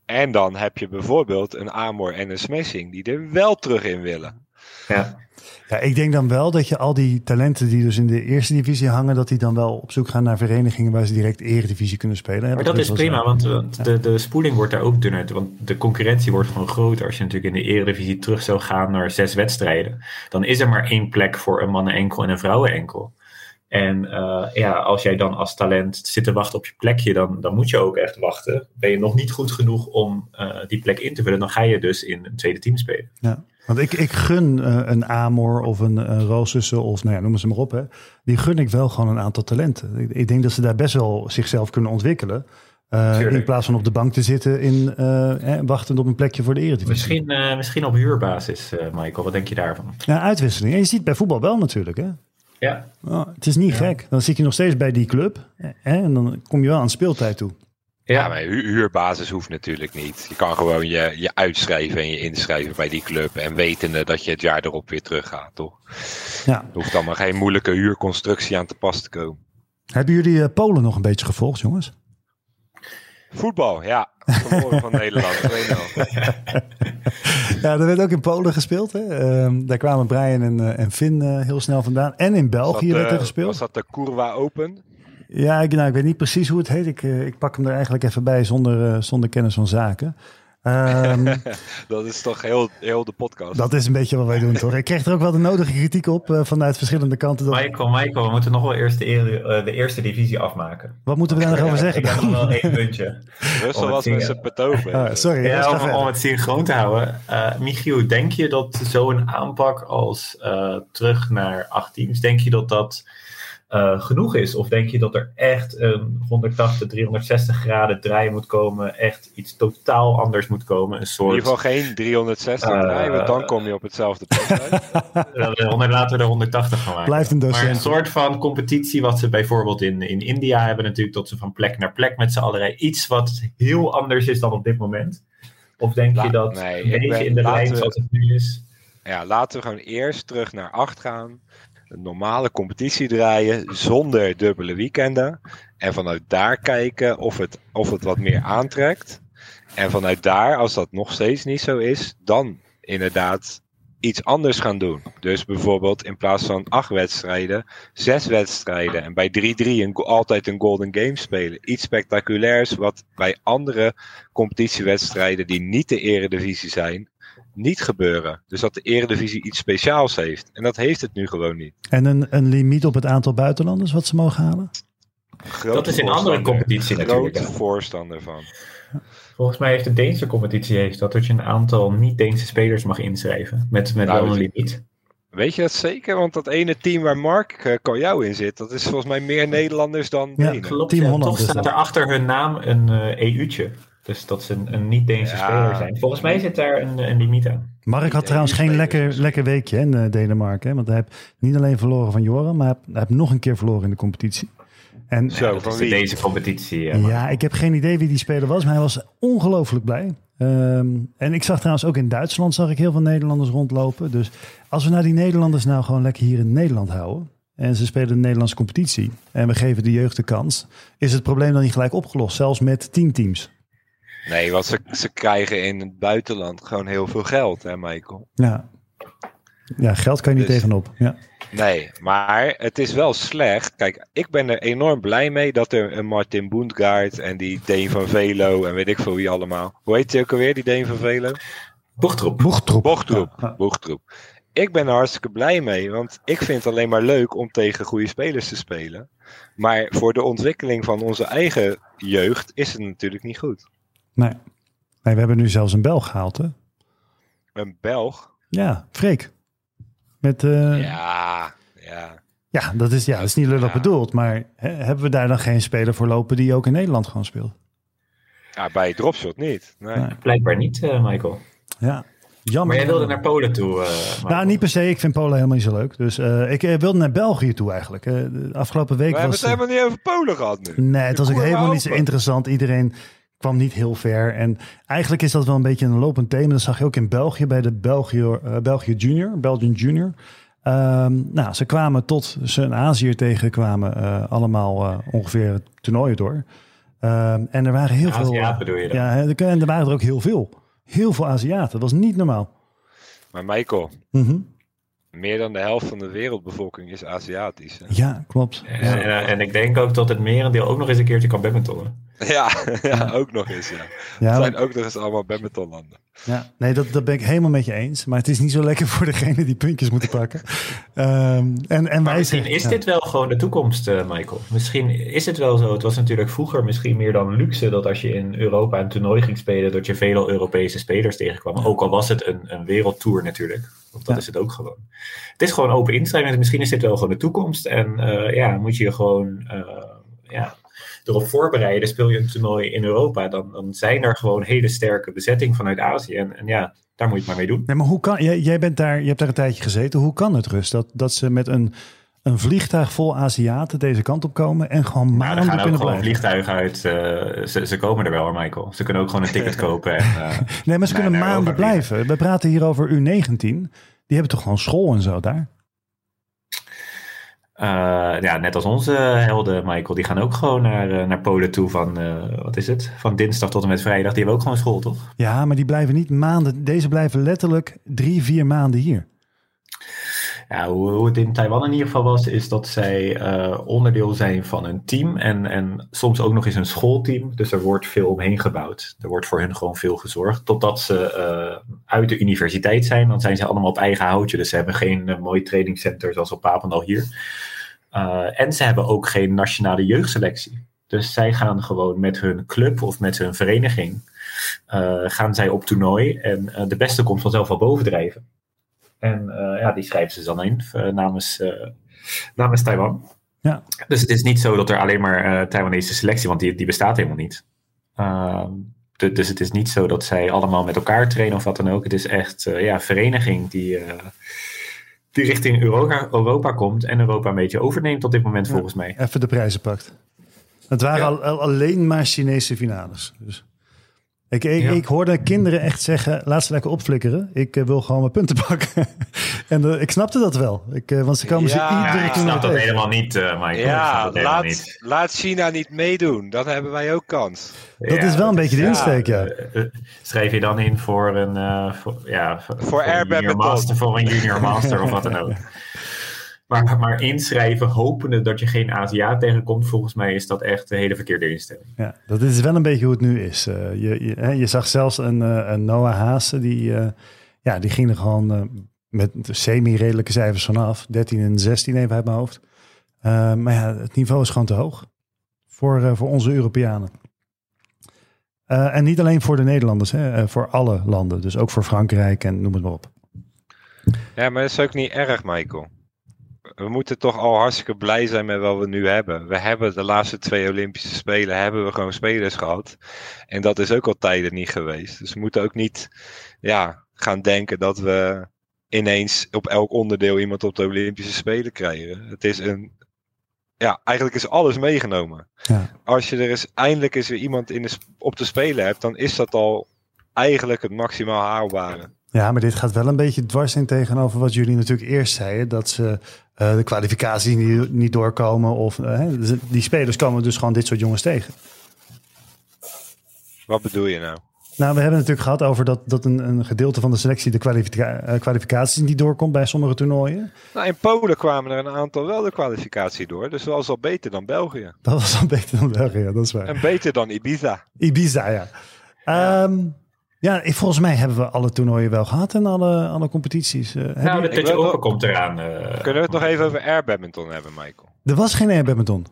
En dan heb je bijvoorbeeld een Amor en een Smashing die er wel terug in willen. Ja. Ja, ik denk dan wel dat je al die talenten die dus in de eerste divisie hangen, dat die dan wel op zoek gaan naar verenigingen waar ze direct eredivisie kunnen spelen. Maar dat, is prima, want, de, de spoeling wordt daar ook dunner. Want de concurrentie wordt gewoon groter. Als je natuurlijk in de eredivisie terug zou gaan naar zes wedstrijden, dan is er maar één plek voor een mannen enkel en een vrouwen enkel. En uh, ja, als jij dan als talent zit te wachten op je plekje, dan, dan moet je ook echt wachten. Ben je nog niet goed genoeg om uh, die plek in te vullen, dan ga je dus in een tweede team spelen. Ja. Want ik, ik gun uh, een Amor of een, een Roosussen of nou ja, noem ze maar op. Hè. Die gun ik wel gewoon een aantal talenten. Ik, ik denk dat ze daar best wel zichzelf kunnen ontwikkelen. Uh, in plaats van op de bank te zitten in uh, wachtend op een plekje voor de Eredivisie. Misschien, uh, misschien op huurbasis, Michael. Wat denk je daarvan? Ja, uitwisseling. En je ziet bij voetbal wel natuurlijk. Hè? Ja. Oh, het is niet ja. gek. Dan zit je nog steeds bij die club. Hè? En dan kom je wel aan speeltijd toe. Ja, maar hu huurbasis hoeft natuurlijk niet. Je kan gewoon je, je uitschrijven en je inschrijven bij die club. En wetende dat je het jaar erop weer terug gaat, toch? Ja. Er hoeft allemaal geen moeilijke huurconstructie aan te pas te komen. Hebben jullie uh, Polen nog een beetje gevolgd, jongens? Voetbal, ja. Verloren van Nederland. ja, er werd ook in Polen gespeeld. Hè? Um, daar kwamen Brian en, uh, en Finn uh, heel snel vandaan. En in België werd er gespeeld. Was dat de Curva Open? Ja, ik, nou, ik weet niet precies hoe het heet. Ik, uh, ik pak hem er eigenlijk even bij zonder, zonder kennis van zaken. Um, dat is toch heel, heel de podcast. Dat is een beetje wat wij doen, toch? Ik kreeg er ook wel de nodige kritiek op uh, vanuit verschillende kanten. Dat... Michael, Michael, we moeten nog wel eerst de, uh, de eerste divisie afmaken. Wat moeten we daar nog over zeggen? Ik heb nog wel één puntje. Russell was met zijn betoog. Ah, sorry. Ja, om, om, het synchroon te houden. Uh, Michiel, denk je dat zo'n aanpak als terug naar acht teams, denk je dat dat uh, genoeg is? Of denk je dat er echt een 180, 360 graden draai moet komen? Echt iets totaal anders moet komen? Een soort, In ieder geval geen 360 uh, draai, want dan kom je op hetzelfde punt Laten we er 180 van maken. Blijft een docent. Maar een soort van competitie wat ze bijvoorbeeld in, in India hebben natuurlijk. Dat ze van plek naar plek met z'n allen Iets wat heel anders is dan op dit moment. Of denk La je dat nee, een beetje ben, in de lijn zoals het nu is? Ja, laten we gewoon eerst terug naar 8 gaan een normale competitie draaien zonder dubbele weekenden. En vanuit daar kijken of het, of het wat meer aantrekt. En vanuit daar, als dat nog steeds niet zo is, dan inderdaad iets anders gaan doen. Dus bijvoorbeeld in plaats van acht wedstrijden, zes wedstrijden. En bij 3-3 altijd een golden game spelen. Iets spectaculairs wat bij andere competitiewedstrijden die niet de eredivisie zijn, niet gebeuren. Dus dat de Eredivisie iets speciaals heeft. En dat heeft het nu gewoon niet. En een, een limiet op het aantal buitenlanders wat ze mogen halen? Grote dat is in andere competitie natuurlijk. Grote voorstander van. Volgens mij heeft de Deense competitie heeft dat, dat je een aantal niet-Deense spelers mag inschrijven. Met, met nou, wel een limiet. Weet je dat zeker? Want dat ene team waar Mark uh, Kaljou in zit, dat is volgens mij meer Nederlanders dan ja, Denen. Klopt, team ja, Holland toch staat er achter hun naam een uh, EU'tje. Dus dat ze een, een niet-Deense ja. speler zijn. Volgens mij zit daar een, een limiet aan. Mark had trouwens geen lekker, lekker weekje in uh, Denemarken. Hè? Want hij heeft niet alleen verloren van Joran, maar hij heeft nog een keer verloren in de competitie. En, Zo, ja, van wie? deze competitie. Ja, ja, ik heb geen idee wie die speler was, maar hij was ongelooflijk blij. Um, en ik zag trouwens ook in Duitsland zag ik heel veel Nederlanders rondlopen. Dus als we nou die Nederlanders nou gewoon lekker hier in Nederland houden. En ze spelen de Nederlandse competitie. En we geven de jeugd de kans. Is het probleem dan niet gelijk opgelost? Zelfs met tien teams. Nee, want ze, ze krijgen in het buitenland gewoon heel veel geld, hè, Michael? Ja, ja geld kan je niet dus, tegenop. Ja. Nee, maar het is wel slecht. Kijk, ik ben er enorm blij mee dat er een Martin Boendgaard en die Deen van Velo en weet ik veel wie allemaal. Hoe heet hij ook alweer, die Deen van Velo? Bochtroep. Bochtroep. Bochtroep. Ja. Bochtroep. Ik ben er hartstikke blij mee, want ik vind het alleen maar leuk om tegen goede spelers te spelen. Maar voor de ontwikkeling van onze eigen jeugd is het natuurlijk niet goed. Nee. nee, we hebben nu zelfs een Belg gehaald, hè? Een Belg? Ja, Freek. Met, uh... Ja, ja. Ja, dat is, ja, dat is niet lullig ja. bedoeld. Maar hè, hebben we daar dan geen speler voor lopen die ook in Nederland gewoon speelt? Ja, bij Dropshot niet. Nee. nee. Blijkbaar niet, uh, Michael. Ja. Jammer. Maar jij wilde naar Polen toe? Uh, nou, niet per se. Ik vind Polen helemaal niet zo leuk. Dus uh, ik wilde naar België toe eigenlijk. de afgelopen week We was... hebben het helemaal niet over Polen gehad nu. Nee, het was ook helemaal niet zo interessant. Iedereen kwam niet heel ver. En eigenlijk is dat wel een beetje een lopend thema. Dat zag je ook in België bij de België, uh, België Junior, Belgian Junior. Um, nou, ze kwamen tot ze in Azië tegenkwamen, uh, allemaal uh, ongeveer toernooien door. Um, en er waren heel Aziaten veel. Aziaten bedoel je dan? Ja, en er waren er ook heel veel. Heel veel Aziaten. Dat was niet normaal. Maar Michael, mm -hmm. Meer dan de helft van de wereldbevolking is Aziatisch. Hè? Ja, klopt. En, en, en, ik denk ook dat het merendeel ook nog eens een keertje kan badmintonnen. Ja, ja, ook nog eens. Ja. Ja, het zijn ook nog eens allemaal badmintonlanden. Ja, nee, dat, dat ben ik helemaal met je eens. Maar het is niet zo lekker voor degene die puntjes moeten pakken. um, en, en wij misschien is ja. dit wel gewoon de toekomst, uh, Michael. Misschien is het wel zo. Het was natuurlijk vroeger misschien meer dan luxe dat als je in Europa een toernooi ging spelen, dat je veel Europese spelers tegenkwam. Ook al was het een, een wereldtour natuurlijk. Want dat ja. is het ook gewoon. Het is gewoon open inschrijving. Misschien is dit wel gewoon de toekomst. En uh, ja, moet je gewoon uh, ja, erop voorbereiden. Speel je een toernooi in Europa, dan, dan zijn er gewoon hele sterke bezetting vanuit Azië. En, en ja, daar moet je het maar mee doen. Nee, maar hoe kan, jij, jij bent daar, je hebt daar een tijdje gezeten. Hoe kan het rust dat, dat ze met een, een vliegtuig vol Aziaten deze kant op komen en gewoon maanden kunnen gewoon blijven? vliegtuigen uit. Uh, ze, ze komen er wel hoor, Michael. Ze kunnen ook gewoon een ticket kopen. En, uh, nee, maar ze kunnen maanden blijven. We praten hier over U19. Die hebben toch gewoon school en zo daar? Uh, ja, net als onze helden, Michael, die gaan ook gewoon naar, naar Polen toe van, wat is het? Van dinsdag tot en met vrijdag. Die hebben ook gewoon school, toch? Ja, maar die blijven niet maanden. Deze blijven letterlijk drie, vier maanden hier. Hoe, het in Taiwan in ieder geval was, is dat zij onderdeel zijn van een team en, en soms ook nog eens een schoolteam. Dus er wordt veel omheen gebouwd. Er wordt voor hun gewoon veel gezorgd. Totdat ze uit de universiteit zijn, dan zijn ze allemaal op eigen houtje. Dus ze hebben geen mooi trainingcenter zoals op Papendal hier. En ze hebben ook geen nationale jeugdselectie. Dus zij gaan gewoon met hun club of met hun vereniging gaan zij op toernooi. En de beste komt vanzelf wel bovendrijven. En ja, die schrijven ze dan in namens, namens Taiwan. Ja. Dus het is niet zo dat er alleen maar Taiwanese selectie, want die, die bestaat helemaal niet. Ehm, dus het is niet zo dat zij allemaal met elkaar trainen of wat dan ook. Het is echt ja, een vereniging die die richting Europa, Europa komt en Europa een beetje overneemt op dit moment, Ja. volgens mij. Even de prijzen pakt. Het waren Ja. al, al- alleen maar Chinese finales. Dus. Ik, ik, Ja. ik hoorde kinderen echt zeggen, laat ze lekker opflikkeren. Ik eh, wil gewoon mijn punten pakken. en eh, ik snapte dat wel. Ik, eh, want ze komen Ja, ze Ja, iedere ik toernooi snap dat tegen. helemaal niet, eh Mike. Ik snap Ja, laat, niet. laat China niet meedoen. Dan hebben wij ook kans. Dat Ja, is wel een beetje de ja, insteek, ja. schrijf je dan in voor een, eh, voor, ja, voor, Voor een junior Badminton. master, voor een junior master of wat dan ook. Maar, maar inschrijven, hopende dat je geen Aziat tegenkomt, volgens mij is dat echt een hele verkeerde instelling. Ja, dat is wel een beetje hoe het nu is. Eh, je, je, hè, je zag zelfs een, eh, een Noah Haase, die, eh, ja, die ging er gewoon met semi-redelijke cijfers vanaf. 13 en 16 even uit mijn hoofd. Eh, maar ja, het niveau is gewoon te hoog voor, eh, voor onze Europeanen. Eh, en niet alleen voor de Nederlanders, hè, voor alle landen. Dus ook voor Frankrijk en noem het maar op. Ja, maar dat is ook niet erg, Michael. We moeten toch al hartstikke blij zijn met wat we nu hebben. We hebben de laatste twee Olympische Spelen hebben we gewoon spelers gehad. En dat is ook al tijden niet geweest. Dus we moeten ook niet ja, gaan denken dat we ineens op elk onderdeel iemand op de Olympische Spelen krijgen. Het is een. Ja, eigenlijk is alles meegenomen. Ja. Als je er eens eindelijk eens weer iemand in de, op te spelen hebt, dan is dat al eigenlijk het maximaal haalbare. Ja, maar dit gaat wel een beetje dwars in tegenover wat jullie natuurlijk eerst zeiden. Dat ze eh, de kwalificaties niet, niet doorkomen. Of eh, dus die spelers komen dus gewoon dit soort jongens tegen. Wat bedoel je nou? Nou, we hebben het natuurlijk gehad over dat, dat een, een gedeelte van de selectie de kwalifica- eh, kwalificaties niet doorkomt bij sommige toernooien. Nou, in Polen kwamen er een aantal wel de kwalificatie door. Dus dat was al beter dan België. Dat was al beter dan België, dat is waar. En beter dan Ibiza. Ibiza, ja. Ja, ja ik- volgens mij hebben we alle toernooien wel gehad en alle, alle competities. Eh, hebben Nou, de Dutch Open komt eraan. eh, Kunnen we het nog even over air badminton hebben, Michael? Er was geen air badminton.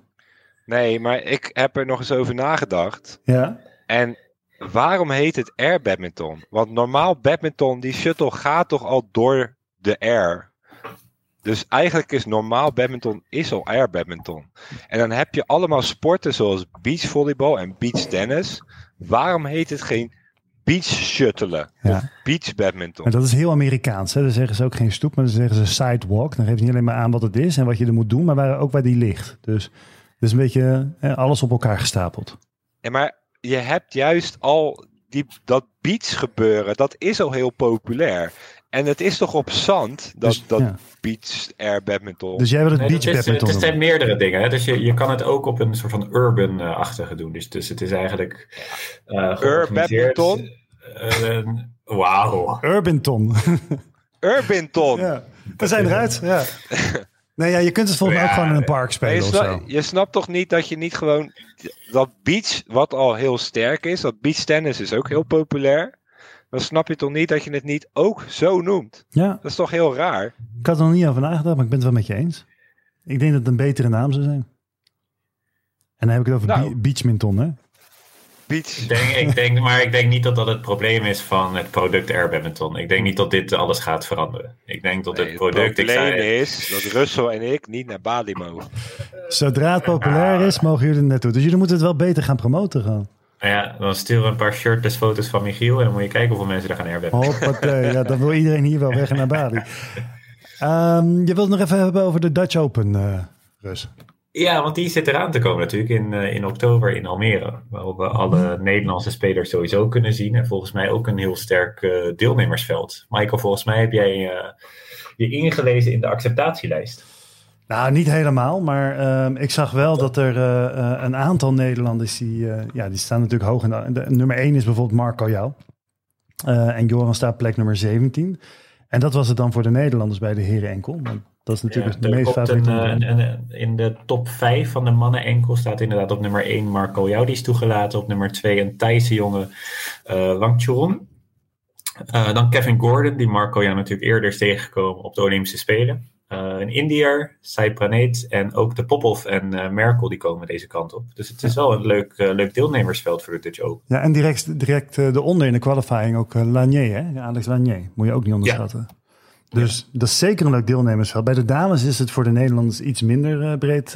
Nee, maar ik heb er nog eens over nagedacht. Ja. En waarom heet het air badminton? Want normaal badminton, die shuttle gaat toch al door de air. Dus eigenlijk is normaal badminton is al air badminton. En dan heb je allemaal sporten zoals beachvolleybal en beachtennis. Waarom heet het geen beach shuttelen. Ja. beach badminton. En dat is heel Amerikaans. Hè? Dan zeggen ze ook geen stoep, maar dan zeggen ze sidewalk. Dan geven ze niet alleen maar aan wat het is en wat je er moet doen, maar waar, ook waar die ligt. Dus, dus een beetje hè, alles op elkaar gestapeld. Ja, maar je hebt juist al die, dat beach gebeuren, dat is al heel populair. En het is toch op zand, dat, dus, dat beach air badminton. Dus jij wil het beach het badminton Het zijn meerdere dingen. Hè? Dus je, je kan het ook op een soort van urban-achtige doen. Dus, dus het is eigenlijk uh, Urban badminton? Uh, Wauw. Urbanton. Urbanton. ja, we zijn eruit. Ja. Nee, ja, je kunt het volgens mij ook gewoon in een park spelen je, snap, je snapt toch niet dat je niet gewoon... Dat beach, wat al heel sterk is, dat beach tennis is ook heel populair dan snap je toch niet dat je het niet ook zo noemt. Ja. Dat is toch heel raar? Ik had er nog niet over nagedacht, maar ik ben het wel met je eens. Ik denk dat het een betere naam zou zijn. En dan heb ik het over nou, Beachminton, hè? Beach. Ik denk, ik denk, maar ik denk niet dat dat het probleem is van het product Air Badminton. Ik denk niet dat dit alles gaat veranderen. Ik denk dat het product... Het probleem is dat Russell en ik niet naar Bali mogen. Zodra het populair is, mogen jullie er naartoe. Dus jullie moeten het wel beter gaan promoten gaan. Nou ja, dan sturen we een paar shirtless foto's van Michiel en dan moet je kijken hoeveel mensen er gaan airbaggen. Hoppatee, ja, dan wil iedereen hier wel weg naar Bali. Um, je wilt nog even hebben over de Dutch Open, uh, Rus. Ja, want die zit eraan te komen natuurlijk in, uh, in oktober in Almere. Waarop we alle Nederlandse spelers sowieso kunnen zien. En volgens mij ook een heel sterk uh, deelnemersveld. Michael, volgens mij heb jij je ingelezen in de acceptatielijst. Nou, niet helemaal, maar uh, ik zag wel dat er uh, een aantal Nederlanders die, uh, ja, die staan natuurlijk hoog in de, de nummer 1 is bijvoorbeeld Marco Jou. en Joran staat plek nummer 17. En dat was het dan voor de Nederlanders bij de heren enkel. Want dat is natuurlijk ja, de meest favoriete. in de top 5 van de mannen enkel staat inderdaad op nummer 1 Marco Jou. Die is toegelaten. Op nummer 2 een Thaise jongen uh, Wang Churon. dan Kevin Gordon, die Marco Jou natuurlijk eerder is tegengekomen op de Olympische Spelen een Indiër, Sai Praneet en ook de Popov en uh, Merkel die komen deze kant op. Dus het is wel een leuk, uh, leuk deelnemersveld voor de Dutch Open. Ja, en direct, direct eronder in de qualifying ook Lanier, hè? Alex Lanier. Moet je ook niet onderschatten. Dus dat is zeker een leuk deelnemersveld. Bij de dames is het voor de Nederlanders iets minder breed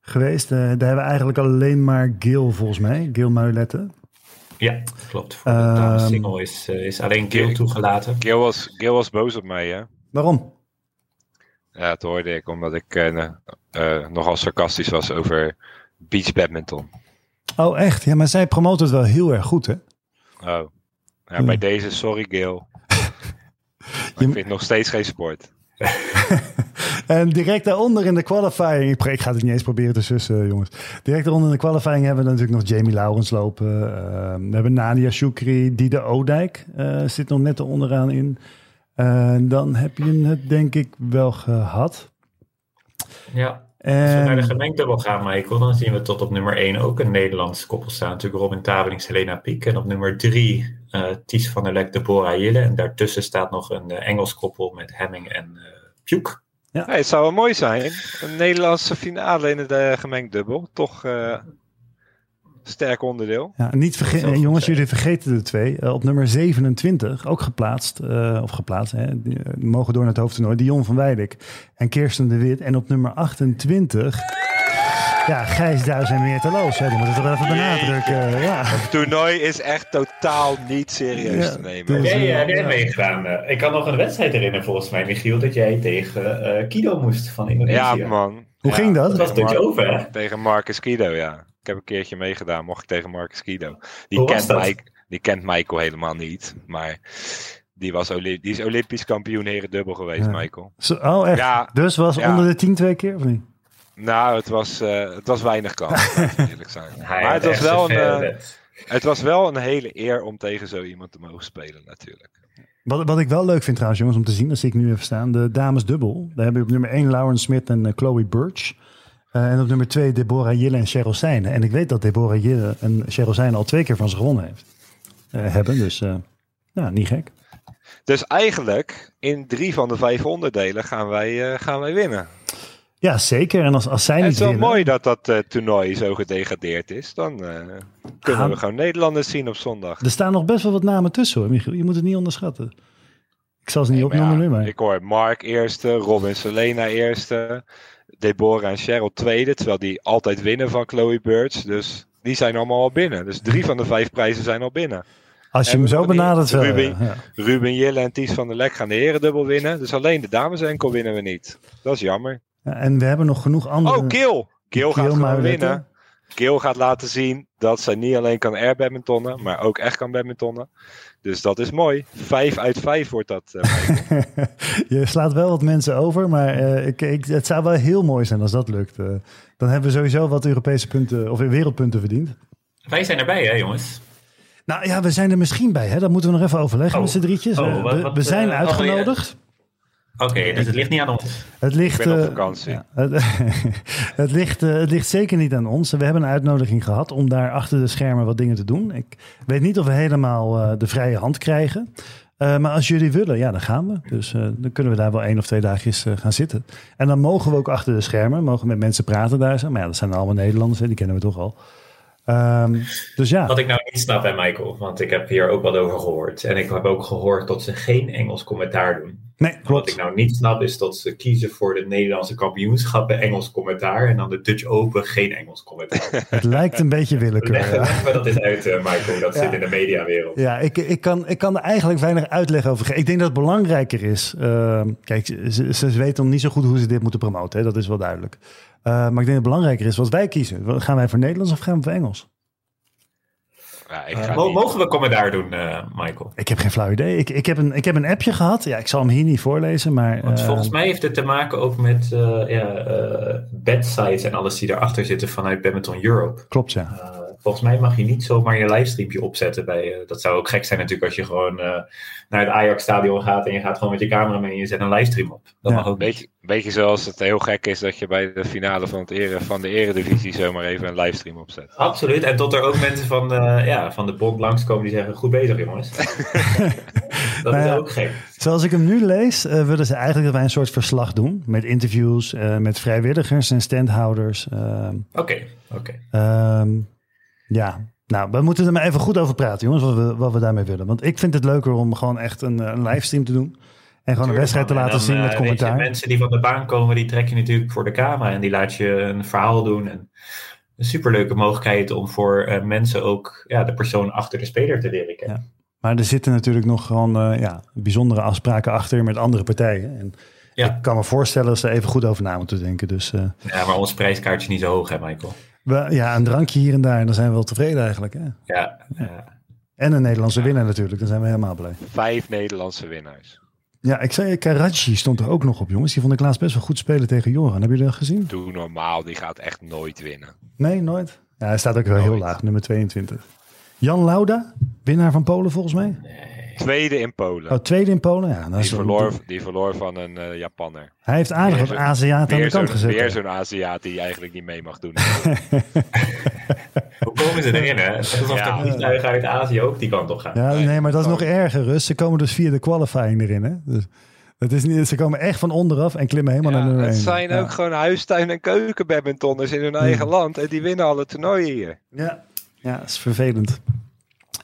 geweest. daar hebben we eigenlijk alleen maar Gil volgens mij, Gil Muilette. Ja, klopt. Voor de dames ehm, single is, is alleen Gil toegelaten. Gil was, Gil was boos op mij, hè? Waarom? Ja, dat hoorde ik omdat ik uh, uh, nogal sarcastisch was over beach badminton. Oh, echt? Ja, maar zij promoot het wel heel erg goed, hè? Oh. Ja, bij deze, sorry Gil. je... Ik vind nog steeds geen sport. en direct daaronder in de qualifying, ik ga het niet eens proberen te sussen, jongens. Direct daaronder in de qualifying hebben we natuurlijk nog Jamie Laurens lopen. Uh, we hebben Nadia Shukri, Diede Odijk uh, zit nog net er onderaan in. Uh, dan heb je het denk ik wel gehad. Ja. En... Als we naar de gemengdubbel gaan, Michael, dan zien we tot op nummer 1 ook een Nederlands koppel staan. Natuurlijk Robin Tabeling, Helena Piek. En op nummer 3 uh, eh, Ties van der Lek, Deborah Jille. En daartussen staat nog een uh, Engels koppel met Hemming en uh, Puk. Ja. het zou wel mooi zijn. Een Nederlandse finale in de gemengdubbel. Toch sterk onderdeel. Ja, niet vergeten, jongens, jullie vergeten de twee. Uh, op nummer 27, ook geplaatst, uh, of geplaatst, hè, die, uh, mogen door naar het hoofdtoernooi, Dion van Weidik en Kirsten de Wit. En op nummer 28, ja, Gijs Duis en Meer Loos. Ja, die moeten toch wel even benadrukken. ja. Het toernooi is echt totaal niet serieus te nemen. Dus, nee, jij hebt meegedaan. Ik kan nog een wedstrijd herinneren volgens mij, Michiel, dat jij tegen Kido moest van Indonesië. Ja, man. Hoe ging dat? Dat was Mar- over, hè? Tegen Marcus Kido, ja. Ik heb een keertje meegedaan, mocht ik tegen Marcus Guido. Die, kent, Mike, die kent Michael helemaal niet, maar die, was die is Olympisch kampioen heren dubbel geweest, Michael. Zo, oh, echt? Ja, dus was onder de tien twee keer, of niet? Nou, het was, uh, het was weinig kans, eerlijk zijn. maar het was, wel een, uh, het was wel een hele eer om tegen zo iemand te mogen spelen, natuurlijk. Wat, wat ik wel leuk vind trouwens, jongens, om te zien, als ik nu even staan, de dames dubbel. Daar hebben we op nummer 1 Lauren Smith en uh, Chloe Birch. Uh, en op nummer twee Deborah Jille en Cheryl Seijne. En ik weet dat Deborah Jille en Cheryl Seijne al twee keer van ze gewonnen heeft. Uh, hebben, dus uh, nou, niet gek. Dus eigenlijk in drie van de vijf onderdelen gaan wij, gaan wij winnen. Ja, zeker. En als, als zij niet Het is wel winnen, mooi dat dat toernooi zo gedegradeerd is. Dan kunnen we gewoon Nederlanders zien op zondag. Er staan nog best wel wat namen tussen hoor, Michiel. Je moet het niet onderschatten. Ik zal ze niet nee, opnoemen ja, nu, maar... Ik hoor Mark eerste, Robin Selena eerste. Deborah en Cheryl tweede, terwijl die altijd winnen van Chloe Birds. Dus die zijn allemaal al binnen. Dus drie van de vijf prijzen zijn al binnen. Als je hem zo benadert wel. Ruben, ja. Ruben Jille en Ties van der Lek gaan de herendubbel winnen. Dus alleen de dames enkel winnen we niet. Dat is jammer. Ja, En we hebben nog genoeg andere... Oh, Gil! Gil gaat gewoon winnen. Gil gaat laten zien dat zij niet alleen kan air badmintonnen, maar ook echt kan badmintonnen. Dus dat is mooi. Vijf uit vijf wordt dat. eh, je slaat wel wat mensen over, maar eh, ik, ik, het zou wel heel mooi zijn als dat lukt. Eh, dan hebben we sowieso wat Europese punten of wereldpunten verdiend. Wij zijn erbij, hè, jongens? Nou ja, we zijn er misschien bij. Hè? Dat moeten we nog even overleggen Oh. met z'n drietjes. Oh, We- wat- we, wat, we zijn eh, uitgenodigd. Oké, dus het ligt niet aan ons. Het ligt, Ik ben op eh, vakantie. het, het, ligt, eh, het ligt zeker niet aan ons. We hebben een uitnodiging gehad om daar achter de schermen wat dingen te doen. Ik weet niet of we helemaal eh, de vrije hand krijgen. Eh, maar als jullie willen, ja, dan gaan we. Dus eh, dan kunnen we daar wel één of twee dagjes eh, gaan zitten. En dan mogen we ook achter de schermen, mogen met mensen praten daar. Zo. Maar ja, dat zijn allemaal Nederlanders, hè, die kennen we toch al. Ehm, dus ja, Wat ik nou niet snap bij Michael, want ik heb hier ook wat over gehoord. En ik heb ook gehoord dat ze geen Engels commentaar doen. Nee, Wat ik nou niet snap is dat ze kiezen voor de Nederlandse kampioenschappen Engels commentaar. En dan de Dutch Open geen Engels commentaar. Het lijkt een beetje willekeur. Leg, ja. me dat eens uit, eh, Michael. Dat Ja. zit in de mediawereld. Ja, ik, ik, kan, ik kan er eigenlijk weinig uitleg over geven. Ik denk dat het belangrijker is. ehm, kijk, ze, ze weten nog niet zo goed hoe ze dit moeten promoten. Hè? Dat is wel duidelijk. Eh, maar ik denk dat het belangrijker is wat wij kiezen. Gaan wij voor Nederlands of gaan we voor Engels? Ja, ik Eh, mogen we commentaar doen, eh, Michael? Ik heb geen flauw idee. Ik, ik, heb een, ik heb een appje gehad. Ja, ik zal hem hier niet voorlezen. Maar Want eh, volgens mij heeft het te maken ook met eh ja, eh, bedsites en alles die erachter zitten vanuit Badminton Europe. klopt, ja. Volgens mij mag je niet zomaar je livestreampje opzetten. Bij, eh, dat zou ook gek zijn natuurlijk als je gewoon eh, naar het Ajax-stadion gaat en je gaat gewoon met je camera mee en je zet een livestream op. Dat Ja. mag ook niet. Beetje, beetje zoals het heel gek is dat je bij de finale van, het ere, van de eredivisie zomaar even een livestream opzet. Absoluut. En tot er ook mensen van, eh, ja, van de bond langskomen die zeggen: goed bezig, jongens. dat Nou is ook gek. Zoals ik hem nu lees, eh, willen ze eigenlijk dat wij een soort verslag doen. Met interviews, eh, met vrijwilligers en standhouders. ehm, Oké, oké. Ehm, ja, nou, we moeten er maar even goed over praten, jongens, wat we, wat we daarmee willen. Want ik vind het leuker om gewoon echt een, eh, een livestream te doen. En gewoon een wedstrijd te En laten dan, zien eh, met je, commentaar. mensen die van de baan komen, die trek je natuurlijk voor de camera en die laat je een verhaal doen. En een superleuke mogelijkheid om voor eh, mensen ook ja, de persoon achter de speler te leren kennen. Maar er zitten natuurlijk nog gewoon eh, ja, bijzondere afspraken achter met andere partijen. En Ja. ik kan me voorstellen dat ze er even goed over na moeten denken. Dus eh, Ja, maar ons prijskaartje is niet zo hoog, hè, Michael? We, ja, een drankje hier en daar, en dan zijn we wel tevreden eigenlijk. Hè? Ja, ja. En een Nederlandse winnaar natuurlijk, dan zijn we helemaal blij. Vijf Nederlandse winnaars. Ja, ik zei, Karachi stond er ook nog op, jongens. Die vond ik laatst best wel goed spelen tegen Joran. Hebben jullie dat gezien? Doe normaal, die gaat echt nooit winnen. Nee, nooit. Ja, hij staat ook wel heel laag, nummer 22. Jan Lauda, winnaar van Polen volgens mij. Tweede in Polen. Oh, tweede in Polen. Ja, dat is die, verloor, die verloor van een eh, Japanner. Hij heeft aardig wat Aziaten aan de kant gezet. weer zo'n Aziat die eigenlijk niet mee mag doen. Hoe komen ze erin, hè? Het is alsof Ja. de vliegtuigen uit Azië ook die kant op gaan. Ja, nee, maar dat is Oh. nog erger, Rus. Ze komen dus via de qualifying erin. Hè? Dus het is niet, ze komen echt van onderaf en klimmen helemaal Ja, naar nummer het 1. zijn ja. ook gewoon huistuin- en keukenbadmintonners in hun eigen land. En die winnen alle toernooien hier. Ja. ja, dat is vervelend.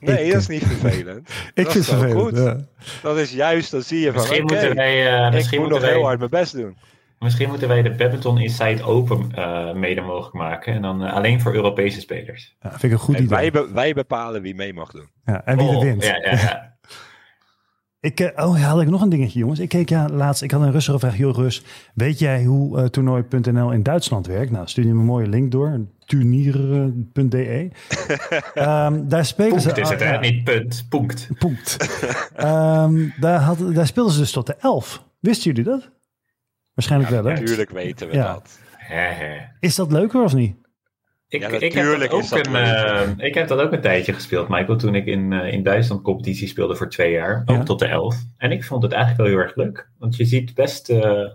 Nee, Ik, dat is niet vervelend. Ik Dat vind is het vervelend. goed. Ja. Dat is juist, dan zie je van, Misschien, oké, moeten wij, eh, ik misschien, moet moeten nog heel wij, hard mijn best doen. misschien moeten wij de Badminton Inside Open eh, mede mogelijk maken. En dan eh, alleen voor Europese spelers. Ja, vind ik een goed En idee. wij, be- wij bepalen wie mee mag doen. Ja, en wie er Oh, wint. Ja, ja, ja. Ik, eh, oh, ja, had ik nog een dingetje, jongens. Ik keek ja, laatst, ik had een Russer gevraagd. Joh, Rus, weet jij hoe eh, toernooi.nl in Duitsland werkt? Nou, stuur je me een mooie link door. Turnier.de. Ehm daar spelen ze... Is het, hè? ja, Niet punt, punkt. Punkt. Ehm, daar, had, daar speelden ze dus tot de 11. Wisten jullie dat? Waarschijnlijk wel, hè? Natuurlijk weten we Ja. dat. Is dat leuker of niet? Ik, Ja, ik, heb ook dat een, eh, ik heb dat ook een tijdje gespeeld, Michael, toen ik in, eh, in Duitsland competitie speelde voor twee jaar, ook Ja. tot de elf. En ik vond het eigenlijk wel heel erg leuk, want je ziet best, eh,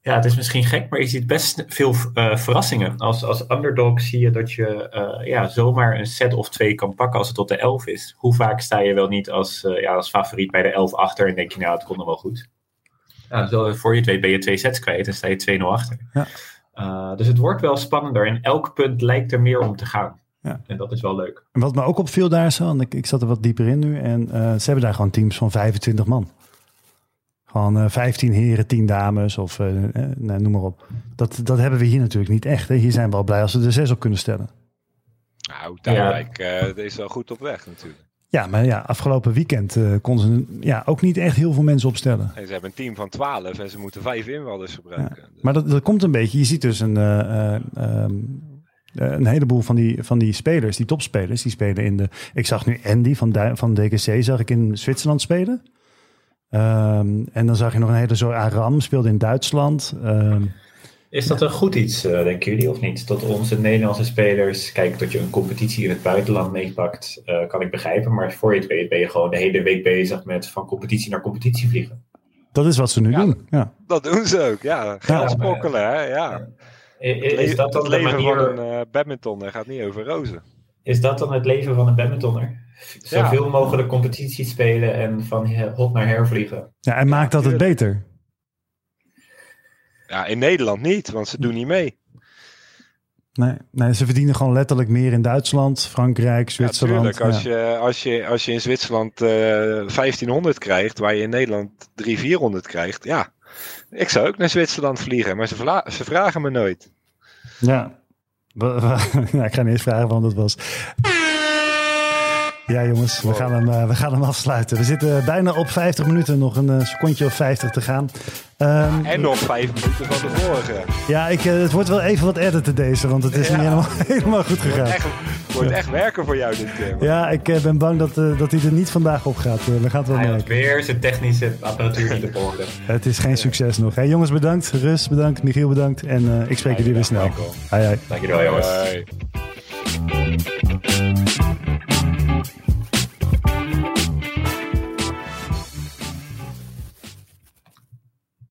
ja, het is misschien gek, maar je ziet best veel eh, verrassingen. Als, als underdog zie je dat je eh, ja, zomaar een set of twee kan pakken als het tot de elf is. Hoe vaak sta je wel niet als, eh, ja, als favoriet bij de elf achter en denk je, nou, het komt nog wel goed. Ja, zo, voor je het weet ben je twee sets kwijt en sta je 2-0 achter. Ja. Uh, dus het wordt wel spannender en elk punt lijkt er meer om te gaan. Ja. En dat is wel leuk. En wat me ook opviel daar zo, want ik, ik zat er wat dieper in nu. En eh, ze hebben daar gewoon teams van 25 man. Gewoon eh 15 heren, 10 dames of eh, eh, nou, noem maar op. Dat, dat hebben we hier natuurlijk niet echt. Hè. Hier zijn we al blij als we er zes op kunnen stellen. Nou, Duinwijk eh, is wel goed op weg natuurlijk. Ja, maar ja, afgelopen weekend uh, konden ze ja, ook niet echt heel veel mensen opstellen. ze hebben een team van 12 en ze moeten vijf inwalders gebruiken. Ja, maar dat, dat komt een beetje. Je ziet dus een, uh, een heleboel van die, van die spelers, die topspelers, die spelen in de. Ik zag nu Andy van, van DKC, zag ik in Zwitserland spelen. Um, en dan zag je nog een hele soort Aram, speelde in Duitsland. Um, is dat een goed iets, uh, denken jullie, of niet? Tot onze Nederlandse spelers, kijk, dat je een competitie in het buitenland meepakt, uh, kan ik begrijpen. Maar voor je het weet ben je gewoon de hele week bezig met van competitie naar competitie vliegen. Dat is wat ze nu doen, ja. Dat doen ze ook, ja. Geld sprokkelen, hè, ja. Is, dat dan het leven manier... van een uh, badmintonner gaat niet over rozen. Is dat dan het leven van een badmintonner? Zoveel mogelijk competitie spelen en van hot naar her vliegen. Ja, en maakt dat het beter? Ja, in Nederland niet, want ze doen niet mee. Nee, nee, ze verdienen gewoon letterlijk meer in Duitsland, Frankrijk, Zwitserland. Ja, als, je, als, je, als je in Zwitserland uh, eh, 1500 krijgt, waar je in Nederland 300, 400 krijgt, ja. Ik zou ook naar Zwitserland vliegen, maar ze, ze vragen me nooit. Ja. ja, ik ga niet eens vragen waarom dat was. Ja, jongens, we gaan, hem, uh, we gaan hem afsluiten. We zitten bijna op 50 minuten, nog een uh, secondje of 50 te gaan. Um, en nog 5 minuten van de vorige. Ja, ik, uh, het wordt wel even wat editen deze, want het is niet helemaal, helemaal goed gegaan. Het wordt echt, werken voor jou dit keer. Ja, ik ben bang dat, dat hij er niet vandaag op gaat. we gaan het wel merken. Weer zijn technische apparatuur niet op orde. het is geen succes nog. Hey, jongens, bedankt. Rus, bedankt. Michiel, bedankt. En ik spreek jullie weer snel. Dankjewel, jongens. Bye.